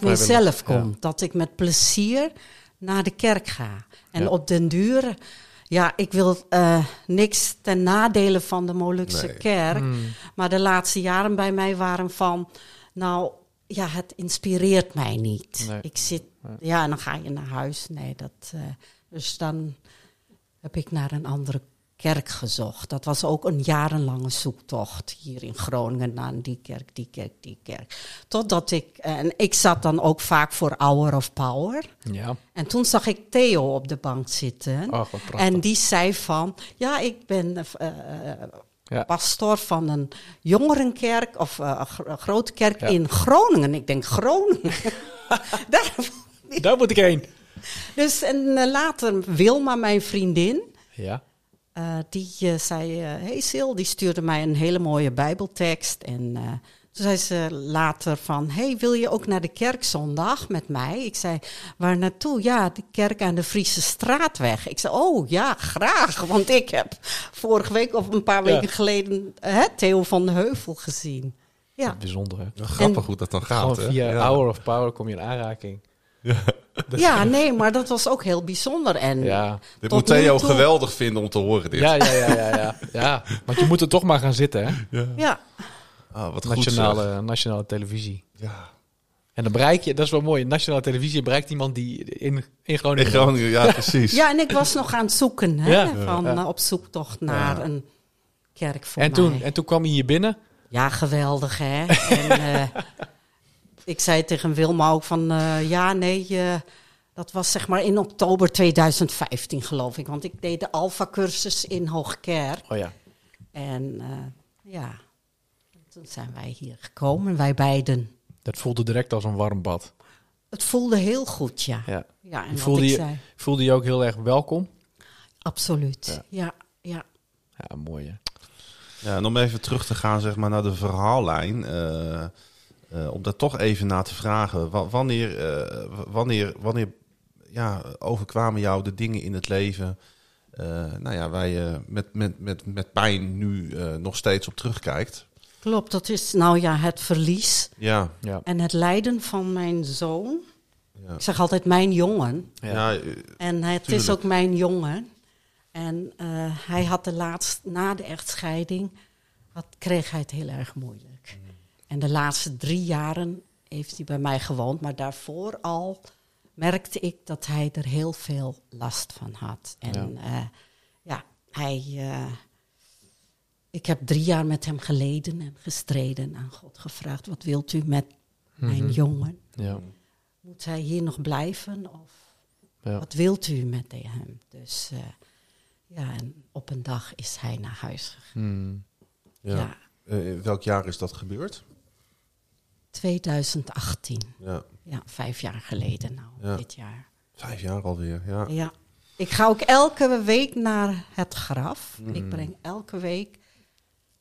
Speaker 2: ja.
Speaker 3: komt. Dat ik met plezier naar de kerk ga. En
Speaker 2: Ja.
Speaker 3: op den duur, ja, ik wil eh, niks ten nadele van de Molukse
Speaker 1: Nee.
Speaker 3: kerk.
Speaker 2: Hmm.
Speaker 3: Maar de laatste jaren bij mij waren van, nou ja, het inspireert mij niet.
Speaker 2: Nee.
Speaker 3: Ik zit, ja, en dan ga je naar huis. Nee, dat, eh, dus dan heb ik naar een andere kerk gezocht. Dat was ook een jarenlange zoektocht hier in Groningen naar die kerk, die kerk, die kerk. Totdat ik, en ik zat dan ook vaak voor Hour of Power.
Speaker 2: ja.
Speaker 3: En toen zag ik Theo op de bank zitten.
Speaker 2: Oh, wat prachtig.
Speaker 3: en die zei van, ja, ik ben
Speaker 2: Ja.
Speaker 3: pastor van een jongerenkerk of eh, een gro- grote kerk
Speaker 2: Ja.
Speaker 3: in Groningen. Ik denk Groningen. Daar,
Speaker 2: Daar moet ik heen.
Speaker 3: dus en later Wilma, mijn vriendin,
Speaker 2: Ja.
Speaker 3: Eh, die eh, zei, eh hey Sil, die stuurde mij een hele mooie bijbeltekst. En eh, toen zei ze later van, hey, wil je ook naar de kerk zondag met mij? Ik zei, waar naartoe? Ja, de kerk aan de Friese Straatweg. Ik zei, oh ja, graag, want ik heb vorige week of een paar
Speaker 2: Ja.
Speaker 3: weken geleden hè, Theo van de Heuvel gezien. Ja,
Speaker 2: Bijzonder, hè?
Speaker 1: Ja, grappig
Speaker 3: En-
Speaker 1: hoe dat dan gaat. hè?
Speaker 2: via
Speaker 1: Ja.
Speaker 2: Hour of Power kom je in aanraking.
Speaker 3: Ja, nee, maar dat was ook heel bijzonder. En
Speaker 2: Ja.
Speaker 1: Dit moet Theo
Speaker 3: toe-
Speaker 1: geweldig vinden om te horen dit.
Speaker 2: Ja, ja, ja, ja, ja. ja. Want je moet er toch maar gaan zitten, hè?
Speaker 3: ja,
Speaker 1: Ah, wat goed zeg.
Speaker 2: Nationale, nationale televisie.
Speaker 1: Ja.
Speaker 2: En dan bereik je, dat is wel mooi, nationale televisie bereikt iemand die in, in Groningen...
Speaker 1: In Groningen, ja, precies.
Speaker 3: Ja, en ik was nog aan het zoeken, hè,
Speaker 2: Ja.
Speaker 3: van,
Speaker 2: Ja.
Speaker 3: eh, op zoektocht naar
Speaker 1: Ja.
Speaker 3: een kerk voor
Speaker 2: En
Speaker 3: mij.
Speaker 2: toen, en toen kwam je hier binnen.
Speaker 3: Ja, geweldig, hè. en eh, ik zei tegen Wilma ook van, eh, ja, nee, eh, dat was zeg maar in oktober 2015, geloof ik. Want ik deed de Alpha-cursus in Hoogkerk.
Speaker 2: Oh ja.
Speaker 3: En eh, ja, toen zijn wij hier gekomen, wij beiden.
Speaker 2: Dat voelde direct als een warm bad.
Speaker 3: Het voelde heel goed, ja.
Speaker 2: Ja.
Speaker 3: Ja, en
Speaker 2: voelde,
Speaker 3: ik
Speaker 2: je,
Speaker 3: zei,
Speaker 2: voelde je ook heel erg welkom?
Speaker 3: absoluut.
Speaker 2: Ja.
Speaker 3: Ja, ja.
Speaker 2: Ja, mooi hè.
Speaker 1: Ja, en om even terug te gaan zeg maar, naar de verhaallijn. eh, eh, om daar toch even naar te vragen. Wa- wanneer eh, wanneer, wanneer ja, overkwamen jou de dingen in het leven... eh, nou ja, waar je met, met, met, met pijn nu eh, nog steeds op terugkijkt?
Speaker 3: Klopt, dat is nou ja het verlies
Speaker 1: Ja,
Speaker 2: Ja.
Speaker 3: en het lijden van mijn zoon.
Speaker 1: ja.
Speaker 3: Ik zeg altijd mijn jongen.
Speaker 2: Ja.
Speaker 1: ja.
Speaker 3: En het
Speaker 1: Tuurlijk.
Speaker 3: is ook mijn jongen. En eh, hij had de laatste, na de echtscheiding, had, kreeg hij het heel erg moeilijk. En de laatste drie jaren heeft hij bij mij gewoond. Maar daarvoor al merkte ik dat hij er heel veel last van had. En ja, ja hij... eh, ik heb drie jaar met hem geleden en gestreden aan God gevraagd. Wat wilt u met mijn
Speaker 2: Mhm.
Speaker 3: jongen?
Speaker 2: Ja.
Speaker 3: Moet hij hier nog blijven? Of
Speaker 2: Ja.
Speaker 3: wat wilt u met hem? Dus eh, ja, en op een dag is hij naar huis gegaan.
Speaker 2: Hmm.
Speaker 1: ja. Eh, welk jaar is dat gebeurd?
Speaker 3: 2018.
Speaker 1: Ja,
Speaker 3: Ja, vijf jaar geleden nou,
Speaker 1: Ja.
Speaker 3: dit jaar.
Speaker 1: vijf jaar alweer. Ja.
Speaker 3: Ja. Ik ga ook elke week naar het graf.
Speaker 1: Mm.
Speaker 3: Ik breng elke week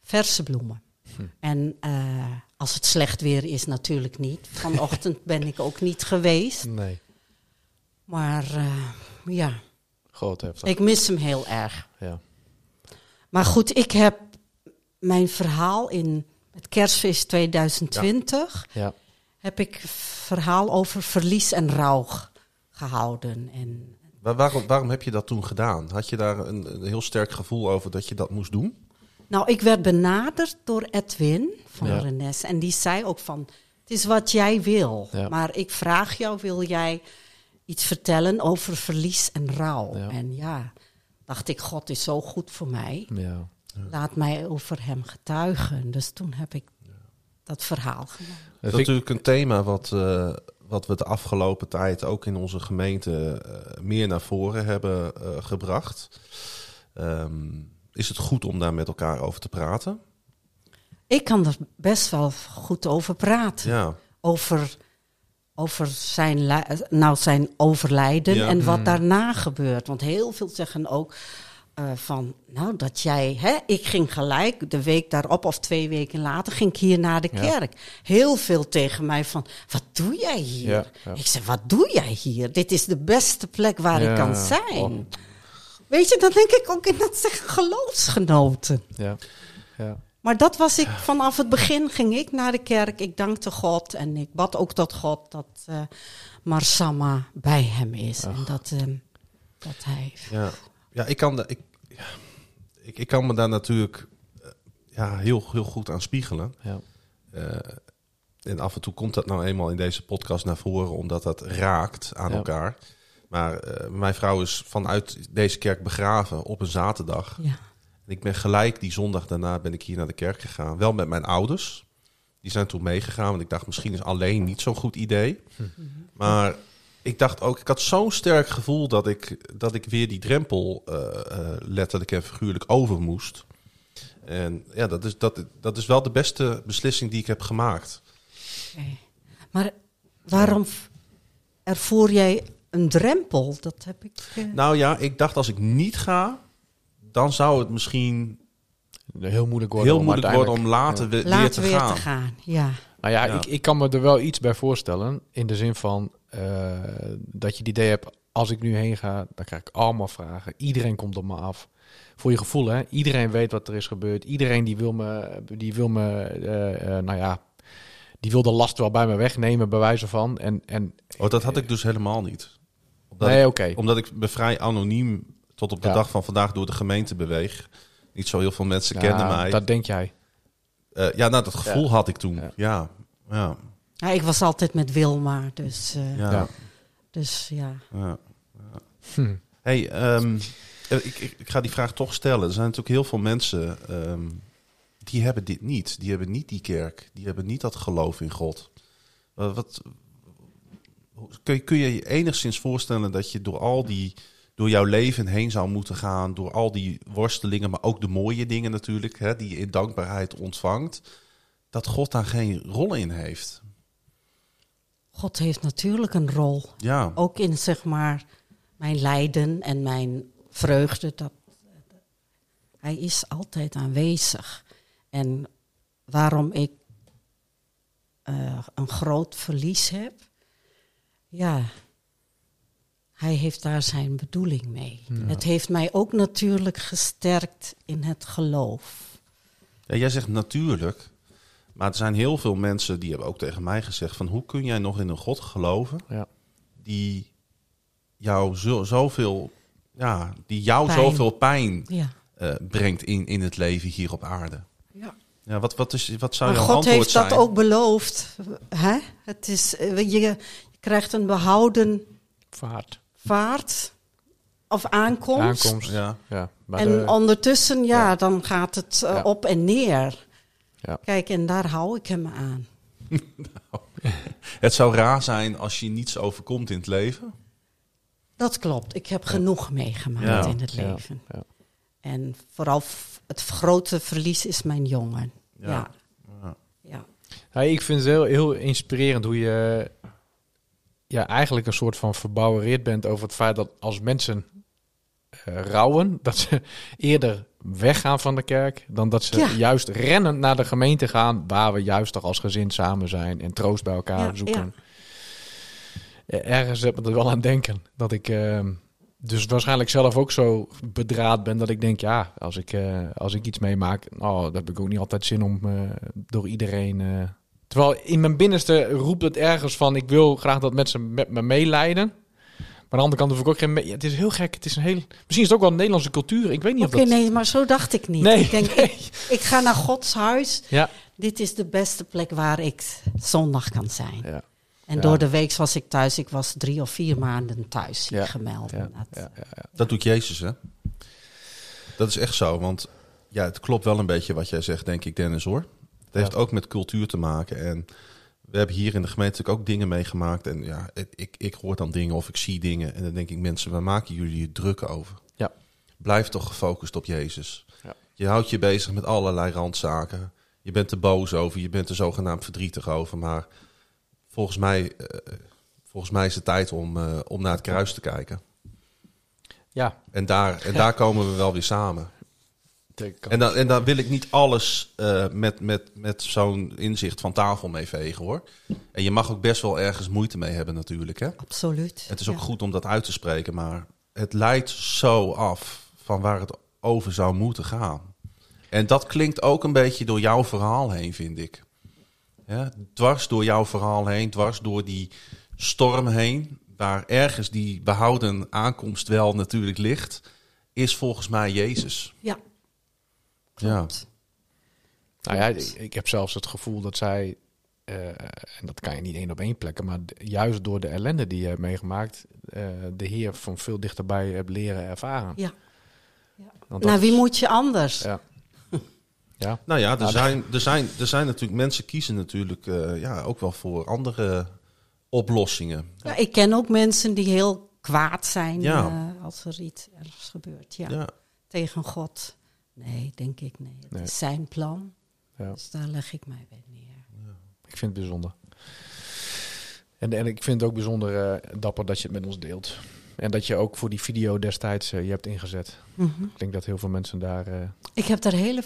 Speaker 3: verse bloemen.
Speaker 1: Hm.
Speaker 3: En eh, als het slecht weer is, natuurlijk niet. Vanochtend ben ik ook niet geweest.
Speaker 2: Nee,
Speaker 3: Maar eh, ja,
Speaker 2: groot heftig.
Speaker 3: ik mis hem heel erg.
Speaker 2: Ja.
Speaker 3: Maar goed, ik heb mijn verhaal in het kerstfeest 2020...
Speaker 2: Ja.
Speaker 3: heb ik verhaal over verlies en rouw gehouden. En
Speaker 1: Waar- waarom, waarom heb je dat toen gedaan? Had je daar een, een heel sterk gevoel over dat je dat moest doen?
Speaker 3: Nou, ik werd benaderd door Edwin van
Speaker 2: Ja.
Speaker 3: Rennes. En die zei ook van, het is wat jij wil.
Speaker 2: Ja.
Speaker 3: Maar ik vraag jou, wil jij iets vertellen over verlies en rouw?
Speaker 2: Ja.
Speaker 3: En ja, dacht ik, God is zo goed voor mij.
Speaker 2: Ja.
Speaker 3: Laat mij over hem getuigen. Dus toen heb ik dat verhaal gemaakt.
Speaker 1: Dat is natuurlijk een thema wat, eh, wat we de afgelopen tijd ook in onze gemeente eh, meer naar voren hebben eh, gebracht. Ehm, is het goed om daar met elkaar over te praten?
Speaker 3: Ik kan er best wel goed over praten.
Speaker 1: Ja,
Speaker 3: over, over zijn, nou, zijn overlijden
Speaker 1: Ja.
Speaker 3: en wat
Speaker 2: Mm.
Speaker 3: daarna gebeurt. Want heel veel zeggen ook eh, van, nou, dat jij, hè, ik ging gelijk de week daarop of twee weken later ging ik hier naar de
Speaker 2: Ja.
Speaker 3: kerk. Heel veel tegen mij van, wat doe jij hier?
Speaker 2: Ja, ja.
Speaker 3: Ik zeg, wat doe jij hier? Dit is de beste plek waar ik kan zijn.
Speaker 2: oh.
Speaker 3: Weet je, dan denk ik ook in dat zeggen geloofsgenoten.
Speaker 2: Ja. Ja.
Speaker 3: Maar dat was ik vanaf het begin. Ging ik naar de kerk. Ik dankte God. En ik bad ook tot God dat eh Marsama bij hem is. En dat, ehm, dat hij.
Speaker 1: ja. Ja ik, kan, da- ik, ja, ik, ik kan me daar natuurlijk eh, ja, heel, heel goed aan spiegelen.
Speaker 2: Ja.
Speaker 1: Eh, en af en toe komt dat nou eenmaal in deze podcast naar voren, omdat dat raakt aan
Speaker 2: Ja.
Speaker 1: elkaar. Maar eh, mijn vrouw is vanuit deze kerk begraven op een zaterdag.
Speaker 3: Ja.
Speaker 1: En ik ben gelijk die zondag daarna ben ik hier naar de kerk gegaan. Wel met mijn ouders. Die zijn toen meegegaan, want ik dacht misschien is alleen niet zo'n goed idee. Maar ik dacht ook, ik had zo'n sterk gevoel dat ik, dat ik weer die drempel eh, eh, letterlijk en figuurlijk over moest. En ja, dat is, dat, dat is wel de beste beslissing die ik heb gemaakt.
Speaker 3: Maar waarom ervoer jij een drempel? Dat heb ik. eh,
Speaker 1: Nou ja, ik dacht als ik niet ga, dan zou het misschien
Speaker 2: Heel moeilijk worden.
Speaker 1: heel
Speaker 2: om
Speaker 1: moeilijk worden om later weer,
Speaker 3: later
Speaker 1: weer te
Speaker 3: weer
Speaker 1: gaan.
Speaker 3: te gaan. Ja.
Speaker 2: Nou ja,
Speaker 1: Ja.
Speaker 2: Ik, ik kan me er wel iets bij voorstellen. In de zin van eh, dat je het idee hebt, als ik nu heen ga, dan krijg ik allemaal vragen. Iedereen komt op me af. Voor je gevoel, hè? Iedereen weet wat er is gebeurd. Iedereen die wil me, die wil me eh, eh, nou ja, die wil de last wel bij me wegnemen, bij wijze van. En, en
Speaker 1: Oh, dat had ik dus helemaal niet. Omdat,
Speaker 2: nee, oké.
Speaker 1: omdat ik me vrij anoniem tot op de
Speaker 2: Ja.
Speaker 1: dag van vandaag door de gemeente beweeg. Niet zo heel veel mensen
Speaker 2: Ja,
Speaker 1: kenden mij.
Speaker 2: Dat denk jij.
Speaker 1: Ja, nou, dat gevoel
Speaker 2: Ja.
Speaker 1: had ik toen.
Speaker 2: Ja.
Speaker 1: Ja. Ja.
Speaker 3: Ik was altijd met Wilma, dus, eh,
Speaker 1: Ja.
Speaker 3: Dus ja.
Speaker 1: ja. ja.
Speaker 2: Hm.
Speaker 1: Hey, ehm, ik, ik, ik ga die vraag toch stellen. Er zijn natuurlijk heel veel mensen ehm, die hebben dit niet. Die hebben niet die kerk. Die hebben niet dat geloof in God. Eh, wat, kun, je, kun je je enigszins voorstellen dat je door al die door jouw leven heen zou moeten gaan, door al die worstelingen, maar ook de mooie dingen natuurlijk, hè, die je in dankbaarheid ontvangt, dat God daar geen rol in heeft.
Speaker 3: God heeft natuurlijk een rol.
Speaker 1: Ja,
Speaker 3: Ook in zeg maar mijn lijden en mijn vreugde. Dat, hij is altijd aanwezig. En waarom ik eh, een groot verlies heb, ja, hij heeft daar zijn bedoeling mee. Het heeft mij ook natuurlijk gesterkt in het geloof.
Speaker 1: Ja, jij zegt natuurlijk, maar er zijn heel veel mensen die hebben ook tegen mij gezegd van hoe kun jij nog in een God geloven
Speaker 2: Ja.
Speaker 1: die jou zo, zoveel, ja, die jou
Speaker 3: Pijn.
Speaker 1: zoveel pijn
Speaker 3: Ja.
Speaker 1: eh, brengt in, in het leven hier op aarde.
Speaker 3: ja.
Speaker 1: Ja, wat, wat, is, wat zou
Speaker 3: Maar
Speaker 1: jouw
Speaker 3: God
Speaker 1: antwoord
Speaker 3: heeft
Speaker 1: zijn?
Speaker 3: dat ook beloofd. Hè? Het is, eh, je, je krijgt een behouden
Speaker 2: Vaart.
Speaker 3: vaart of aankomst.
Speaker 2: Aankomst.
Speaker 1: Ja.
Speaker 2: Ja. Maar
Speaker 3: En
Speaker 2: de-
Speaker 3: ondertussen, ja,
Speaker 2: Ja.
Speaker 3: dan gaat het eh,
Speaker 2: Ja.
Speaker 3: op en neer.
Speaker 2: Ja.
Speaker 3: Kijk, en daar hou ik hem aan.
Speaker 1: Het zou raar zijn als je niets overkomt in het leven.
Speaker 3: Dat klopt. Ik heb genoeg meegemaakt
Speaker 1: Ja.
Speaker 3: in het leven.
Speaker 2: Ja.
Speaker 3: En vooral het grote verlies is mijn jongen.
Speaker 1: Ja.
Speaker 3: Ja.
Speaker 1: Ja.
Speaker 3: ja.
Speaker 2: Ja, ik vind het heel, heel inspirerend hoe je ja, eigenlijk een soort van verbouwereerd bent over het feit dat als mensen eh, rouwen, dat ze eerder weggaan van de kerk dan dat ze
Speaker 3: Ja.
Speaker 2: juist rennend naar de gemeente gaan waar we juist toch als gezin samen zijn en troost bij elkaar
Speaker 3: Ja,
Speaker 2: zoeken. Eh, Ergens heb ik er wel aan denken dat ik eh, dus waarschijnlijk zelf ook zo bedraad ben dat ik denk, ja, als ik, eh, als ik iets meemaak, oh, dan heb ik ook niet altijd zin om eh, door iedereen. Terwijl in mijn binnenste roept het ergens van, ik wil graag dat mensen met me meeleiden. Maar aan de andere kant hoef ik ook geen... Ja, het is heel gek. Het is een heel... Misschien is het ook wel een Nederlandse cultuur. Ik weet niet of dat...
Speaker 3: nee, maar zo dacht ik niet.
Speaker 2: Nee,
Speaker 3: ik denk, ik, ik ga naar Gods huis.
Speaker 2: Ja.
Speaker 3: Dit is de beste plek waar ik zondag kan zijn.
Speaker 2: Ja.
Speaker 3: En
Speaker 2: Ja.
Speaker 3: door de week was ik thuis. Ik was drie of vier maanden thuis,
Speaker 2: Ja.
Speaker 3: gemeld. Dat-
Speaker 2: Ja. Ja. Ja.
Speaker 1: Dat doet Jezus, hè? Dat is echt zo, want ja, het klopt wel een beetje wat jij zegt, denk ik, Dennis, hoor. Het heeft ook met cultuur te maken. En we hebben hier in de gemeente natuurlijk ook dingen meegemaakt. En ja, ik, ik hoor dan dingen of ik zie dingen. En dan denk ik, mensen, waar maken jullie je druk over?
Speaker 2: Ja.
Speaker 1: Blijf toch gefocust op Jezus.
Speaker 2: Ja.
Speaker 1: Je houdt je bezig met allerlei randzaken. Je bent er boos over, je bent er zogenaamd verdrietig over. Maar volgens mij, eh, volgens mij is het tijd om, eh, om naar het kruis te kijken.
Speaker 2: ja.
Speaker 1: En daar, en daar komen we wel weer samen. En dan, en dan wil ik niet alles eh, met, met, met zo'n inzicht van tafel mee vegen hoor. En je mag ook best wel ergens moeite mee hebben natuurlijk. Hè?
Speaker 3: Absoluut.
Speaker 1: Het is ook
Speaker 3: Ja.
Speaker 1: goed om dat uit te spreken, maar het leidt zo af van waar het over zou moeten gaan. En dat klinkt ook een beetje door jouw verhaal heen, vind ik. Ja, dwars door jouw verhaal heen, dwars door die storm heen, waar ergens die behouden aankomst wel natuurlijk ligt, is volgens mij Jezus.
Speaker 3: Ja.
Speaker 1: Ja.
Speaker 2: Nou ja, ik, ik heb zelfs het gevoel dat zij, eh, en dat kan je niet één op één plekken, maar juist door de ellende die je hebt meegemaakt, eh, de Heer van veel dichterbij hebt leren ervaren.
Speaker 3: Ja.
Speaker 2: Dat
Speaker 3: Nou, wie
Speaker 2: is-
Speaker 3: moet je anders?
Speaker 2: Ja. Ja.
Speaker 1: Nou ja, er,
Speaker 2: Nou,
Speaker 1: zijn, er, zijn, er zijn natuurlijk mensen kiezen natuurlijk eh, ja, ook wel voor andere oplossingen.
Speaker 3: Ja, ik ken ook mensen die heel kwaad zijn
Speaker 1: Ja.
Speaker 3: eh, als er iets ergens gebeurt. Ja.
Speaker 1: Ja.
Speaker 3: Tegen God. Nee, denk ik nee. Het
Speaker 2: Nee.
Speaker 3: is zijn plan.
Speaker 2: Ja.
Speaker 3: Dus daar leg ik mij bij neer.
Speaker 2: Ik vind het bijzonder. En, en ik vind het ook bijzonder eh, dapper dat je het met ons deelt. En dat je ook voor die video destijds eh, je hebt ingezet.
Speaker 3: Mhm.
Speaker 2: Ik denk dat heel veel mensen daar... eh,
Speaker 3: Ik heb daar hele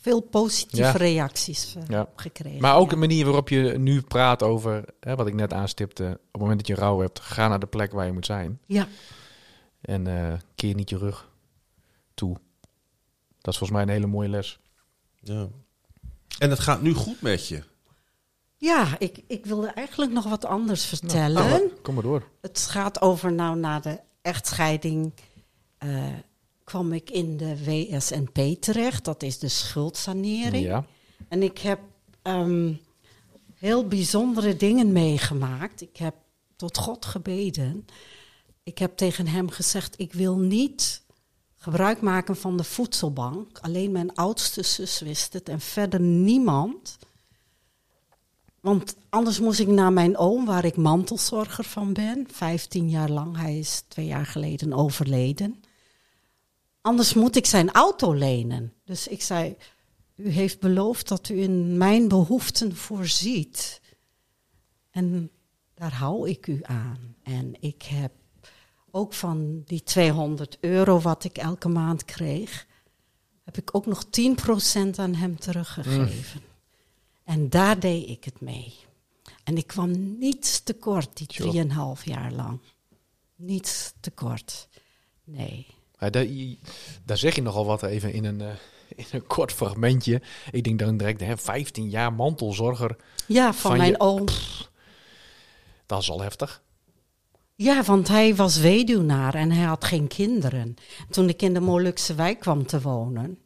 Speaker 3: veel positieve
Speaker 2: Ja.
Speaker 3: reacties eh,
Speaker 2: Ja.
Speaker 3: op gekregen.
Speaker 2: Maar ook
Speaker 3: ja.
Speaker 2: de manier waarop je nu praat over, hè, wat ik net aanstipte. Op het moment dat je rouw hebt, ga naar de plek waar je moet zijn.
Speaker 3: Ja,
Speaker 2: En eh, keer niet je rug toe. Dat is volgens mij een hele mooie les.
Speaker 1: Ja. En het gaat nu goed met je.
Speaker 3: ja ik, ik wilde eigenlijk nog wat anders vertellen.
Speaker 2: Nou, kom maar door.
Speaker 3: Het gaat over nou na de echtscheiding eh, kwam ik in de WSNP terecht. Dat is de schuldsanering.
Speaker 2: Ja.
Speaker 3: En ik heb ehm, heel bijzondere dingen meegemaakt. Ik heb tot God gebeden. Ik heb tegen hem gezegd: Ik wil niet gebruik maken van de voedselbank. Alleen mijn oudste zus wist het en verder niemand. Want anders moest ik naar mijn oom, waar ik mantelzorger van ben. 15 jaar lang. Hij is twee jaar geleden overleden. Anders moet ik zijn auto lenen. Dus ik zei: U heeft beloofd dat u in mijn behoeften voorziet. En daar hou ik u aan. En ik heb ook van die 200 euro wat ik elke maand kreeg, heb ik ook nog 10% aan hem teruggegeven. En daar deed ik het mee. En ik kwam niets tekort die
Speaker 2: Sure.
Speaker 3: drieënhalf jaar lang. Niets tekort. Nee.
Speaker 2: Ja, daar, zeg je nogal wat even in een, eh, in een kort fragmentje. Ik denk dan direct, hè, 15 jaar mantelzorger,
Speaker 3: Ja, van,
Speaker 2: Van
Speaker 3: mijn
Speaker 2: je-
Speaker 3: oom.
Speaker 2: dat is al heftig.
Speaker 3: Ja, want hij was weduwnaar en hij had geen kinderen. Toen ik in de Molukse wijk kwam te wonen.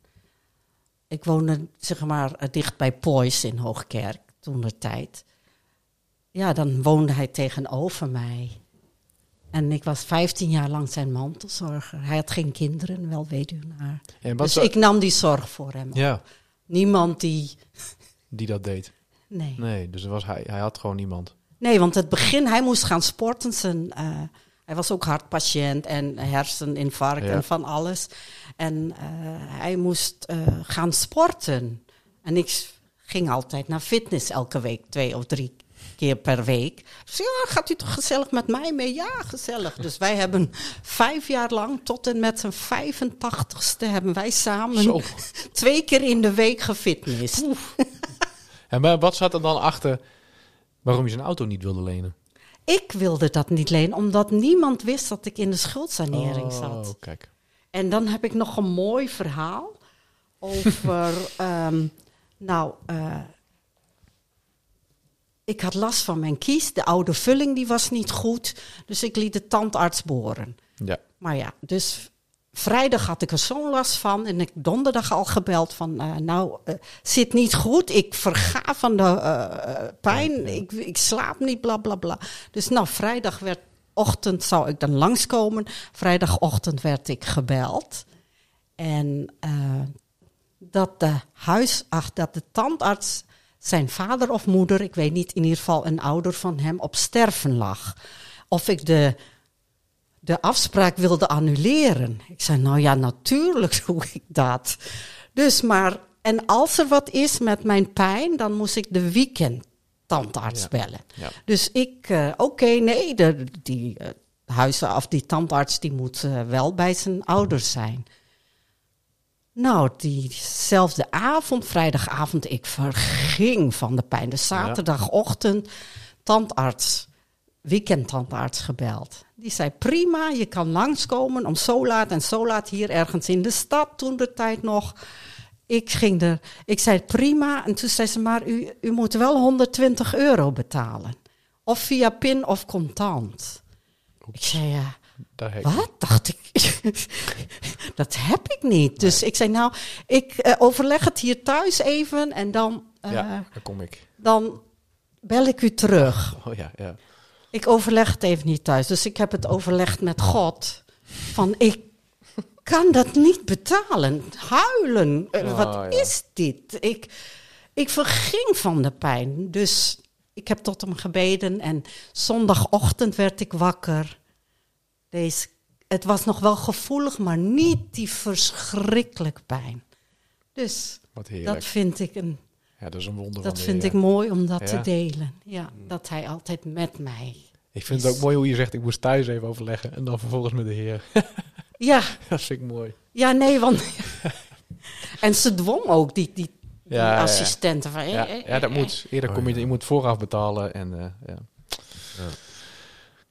Speaker 3: Ik woonde zeg maar dicht bij Poys in Hoogkerk toen de tijd. Ja, dan woonde hij tegenover mij. En ik was 15 jaar lang zijn mantelzorger. Hij had geen kinderen, wel weduwnaar.
Speaker 2: En
Speaker 3: Dus ik nam die zorg voor hem.
Speaker 2: Ja,
Speaker 3: Niemand die.
Speaker 2: die dat deed.
Speaker 3: Nee.
Speaker 2: Nee, dus was hij, hij had gewoon niemand.
Speaker 3: Nee, want het begin, hij moest gaan sporten. Zijn, eh, hij was ook hartpatiënt en herseninfarct
Speaker 2: Ja.
Speaker 3: en van alles. En eh, hij moest eh, gaan sporten. En ik ging altijd naar fitness elke week, twee of drie keer per week. Dus ja, gaat u toch gezellig met mij mee? Ja, gezellig. Dus wij hebben vijf jaar lang, tot en met zijn 85ste, hebben wij samen
Speaker 2: Zo.
Speaker 3: twee keer in de week gefitnessd.
Speaker 2: En wat zat er dan achter waarom je zijn auto niet wilde lenen?
Speaker 3: Ik wilde dat niet lenen, omdat niemand wist dat ik in de schuldsanering zat.
Speaker 2: Oh, kijk.
Speaker 3: En dan heb ik nog een mooi verhaal over. ehm, nou, eh, ik had last van mijn kies. De oude vulling die was niet goed. Dus ik liet de tandarts boren.
Speaker 2: Ja.
Speaker 3: Maar ja, dus vrijdag had ik er zo'n last van. En ik donderdag al gebeld van, eh, nou, eh, zit niet goed. Ik verga van de eh, pijn. Ik, ik slaap niet, bla bla bla. Dus nou, vrijdag werd ochtend zou ik dan langskomen. Vrijdagochtend werd ik gebeld. En dat de huis, ach, dat de tandarts zijn vader of moeder, ik weet niet, in ieder geval een ouder van hem, op sterven lag. Of ik de, de afspraak wilde annuleren. Ik zei, nou ja, natuurlijk doe ik dat. Dus maar, en als er wat is met mijn pijn, dan moest ik de weekend tandarts
Speaker 2: Ja.
Speaker 3: bellen.
Speaker 2: Ja.
Speaker 3: Dus ik, eh, oké, nee, de, die eh, huizen of die tandarts die moet eh, wel bij zijn ouders zijn. Nou, diezelfde avond, vrijdagavond, ik verging van de pijn. Dus zaterdagochtend, tandarts, weekendtandarts gebeld. Die zei, prima, je kan langskomen om zo laat en zo laat hier ergens in de stad, toen de tijd nog. Ik ging er, ik zei prima. En toen zei ze, maar u, u moet wel 120 euro betalen. Of via pin of contant. Ik zei, ja, wat? Dacht ik. dat heb ik niet. Dus ik zei, nou, ik eh, overleg het hier thuis even en dan, eh,
Speaker 2: Ja, daar kom ik.
Speaker 3: dan bel ik u terug.
Speaker 2: Oh ja, ja.
Speaker 3: Ik overleg het even niet thuis. Dus ik heb het overlegd met God. Van, ik kan dat niet betalen. Huilen. Eh,
Speaker 2: Oh,
Speaker 3: Wat
Speaker 2: ja.
Speaker 3: is dit? Ik, ik verging van de pijn. Dus ik heb tot hem gebeden. En zondagochtend werd ik wakker. Deze, het was nog wel gevoelig, maar niet die verschrikkelijke pijn. Dus dat vind ik een
Speaker 2: ja, dat is een wonder
Speaker 3: dat vind ik mooi om dat
Speaker 2: Ja.
Speaker 3: te delen. Ja, dat hij altijd met mij.
Speaker 2: Ik vind het ook mooi hoe je zegt, ik moest thuis even overleggen. En dan vervolgens met de Heer.
Speaker 3: Ja,
Speaker 2: dat vind ik mooi.
Speaker 3: ja, nee, want. en ze dwong ook die, die, die
Speaker 2: Ja, ja.
Speaker 3: assistenten van.
Speaker 2: Ja, ja dat moet. Eerder
Speaker 1: Oh,
Speaker 2: kom je,
Speaker 1: ja.
Speaker 2: je moet vooraf betalen. En, eh, ja.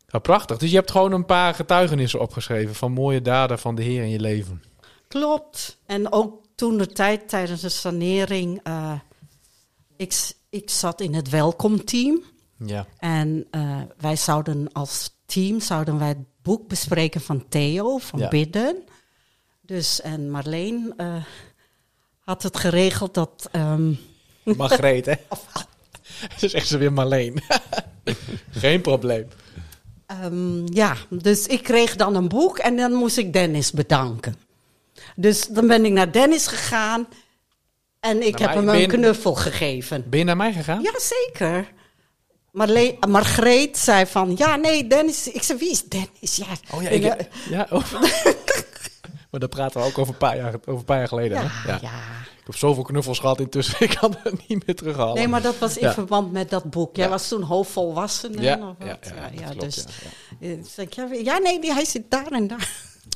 Speaker 2: Ja, prachtig. Dus je hebt gewoon een paar getuigenissen opgeschreven van mooie daden van de Heer in je leven.
Speaker 3: Klopt. En ook toen de tijd tijdens de sanering. eh, ik, ik zat in het welkomteam.
Speaker 2: Ja.
Speaker 3: En eh, wij zouden als team zouden wij het boek bespreken van Theo, van
Speaker 2: Ja.
Speaker 3: Bidden. Dus en Marleen eh, had het geregeld dat. ehm,
Speaker 2: Margreet, hè? Ze zegt ze weer Marleen. Geen probleem.
Speaker 3: Ehm, ja, dus ik kreeg dan een boek en dan moest ik Dennis bedanken. Dus dan ben ik naar Dennis gegaan en ik heb hem
Speaker 2: maar
Speaker 3: een
Speaker 2: ben
Speaker 3: knuffel gegeven.
Speaker 2: Ben je naar mij gegaan?
Speaker 3: Jazeker. Marle Margreet zei van, ja nee, Dennis. Ik zei, wie is Dennis? Ja,
Speaker 2: Oh ja, ik, ja oh. maar daar praten we ook over een paar jaar, over een paar jaar geleden.
Speaker 3: ja,
Speaker 2: hè?
Speaker 3: ja.
Speaker 2: Ik heb zoveel knuffels gehad intussen, ik kan het niet meer terughalen.
Speaker 3: Nee, maar dat was in
Speaker 2: Ja.
Speaker 3: verband met dat boek. Jij
Speaker 2: Ja.
Speaker 3: was toen hoofdvolwassene
Speaker 2: Ja,
Speaker 3: of wat?
Speaker 2: ja, ja, dat klopt,
Speaker 3: dus,
Speaker 2: ja, ja.
Speaker 3: eh, ja, ja, nee, hij zit daar en daar.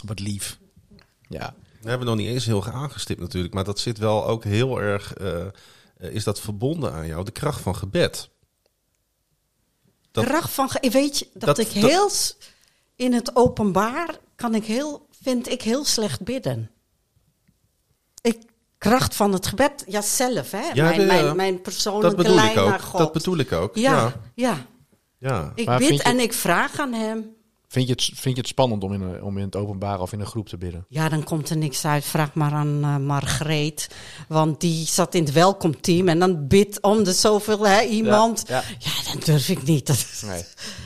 Speaker 2: Wat lief. Ja.
Speaker 1: We hebben nog niet eens heel aangestipt natuurlijk. Maar dat zit wel ook heel erg... eh, eh, is dat verbonden aan jou? De kracht van gebed. Dat-
Speaker 3: Kracht van, ge- weet je, dat,
Speaker 1: Dat-
Speaker 3: ik
Speaker 1: dat-
Speaker 3: heel, in het openbaar kan ik heel, vind ik heel slecht bidden. Ik, kracht van het gebed, ja zelf hè,
Speaker 1: Ja,
Speaker 3: mijn,
Speaker 1: de-
Speaker 3: mijn, mijn
Speaker 1: Dat
Speaker 3: persoonlijke
Speaker 1: bedoel
Speaker 3: lijn
Speaker 1: ik ook.
Speaker 3: naar God.
Speaker 1: Dat bedoel ik ook.
Speaker 3: ja,
Speaker 1: Ja.
Speaker 3: ja,
Speaker 1: ja.
Speaker 3: ik
Speaker 2: Maar
Speaker 3: bid
Speaker 2: je-
Speaker 3: en ik vraag aan hem.
Speaker 2: Vind, je het, vind je het spannend om in, een, om in het openbaar of in een groep te bidden?
Speaker 3: Ja, dan komt er niks uit. Vraag maar aan eh, Margreet. Want die zat in het welkomteam. En dan bidt om de zoveel hè, iemand.
Speaker 2: Ja,
Speaker 3: Ja, dan durf ik niet. Dat-
Speaker 2: Nee.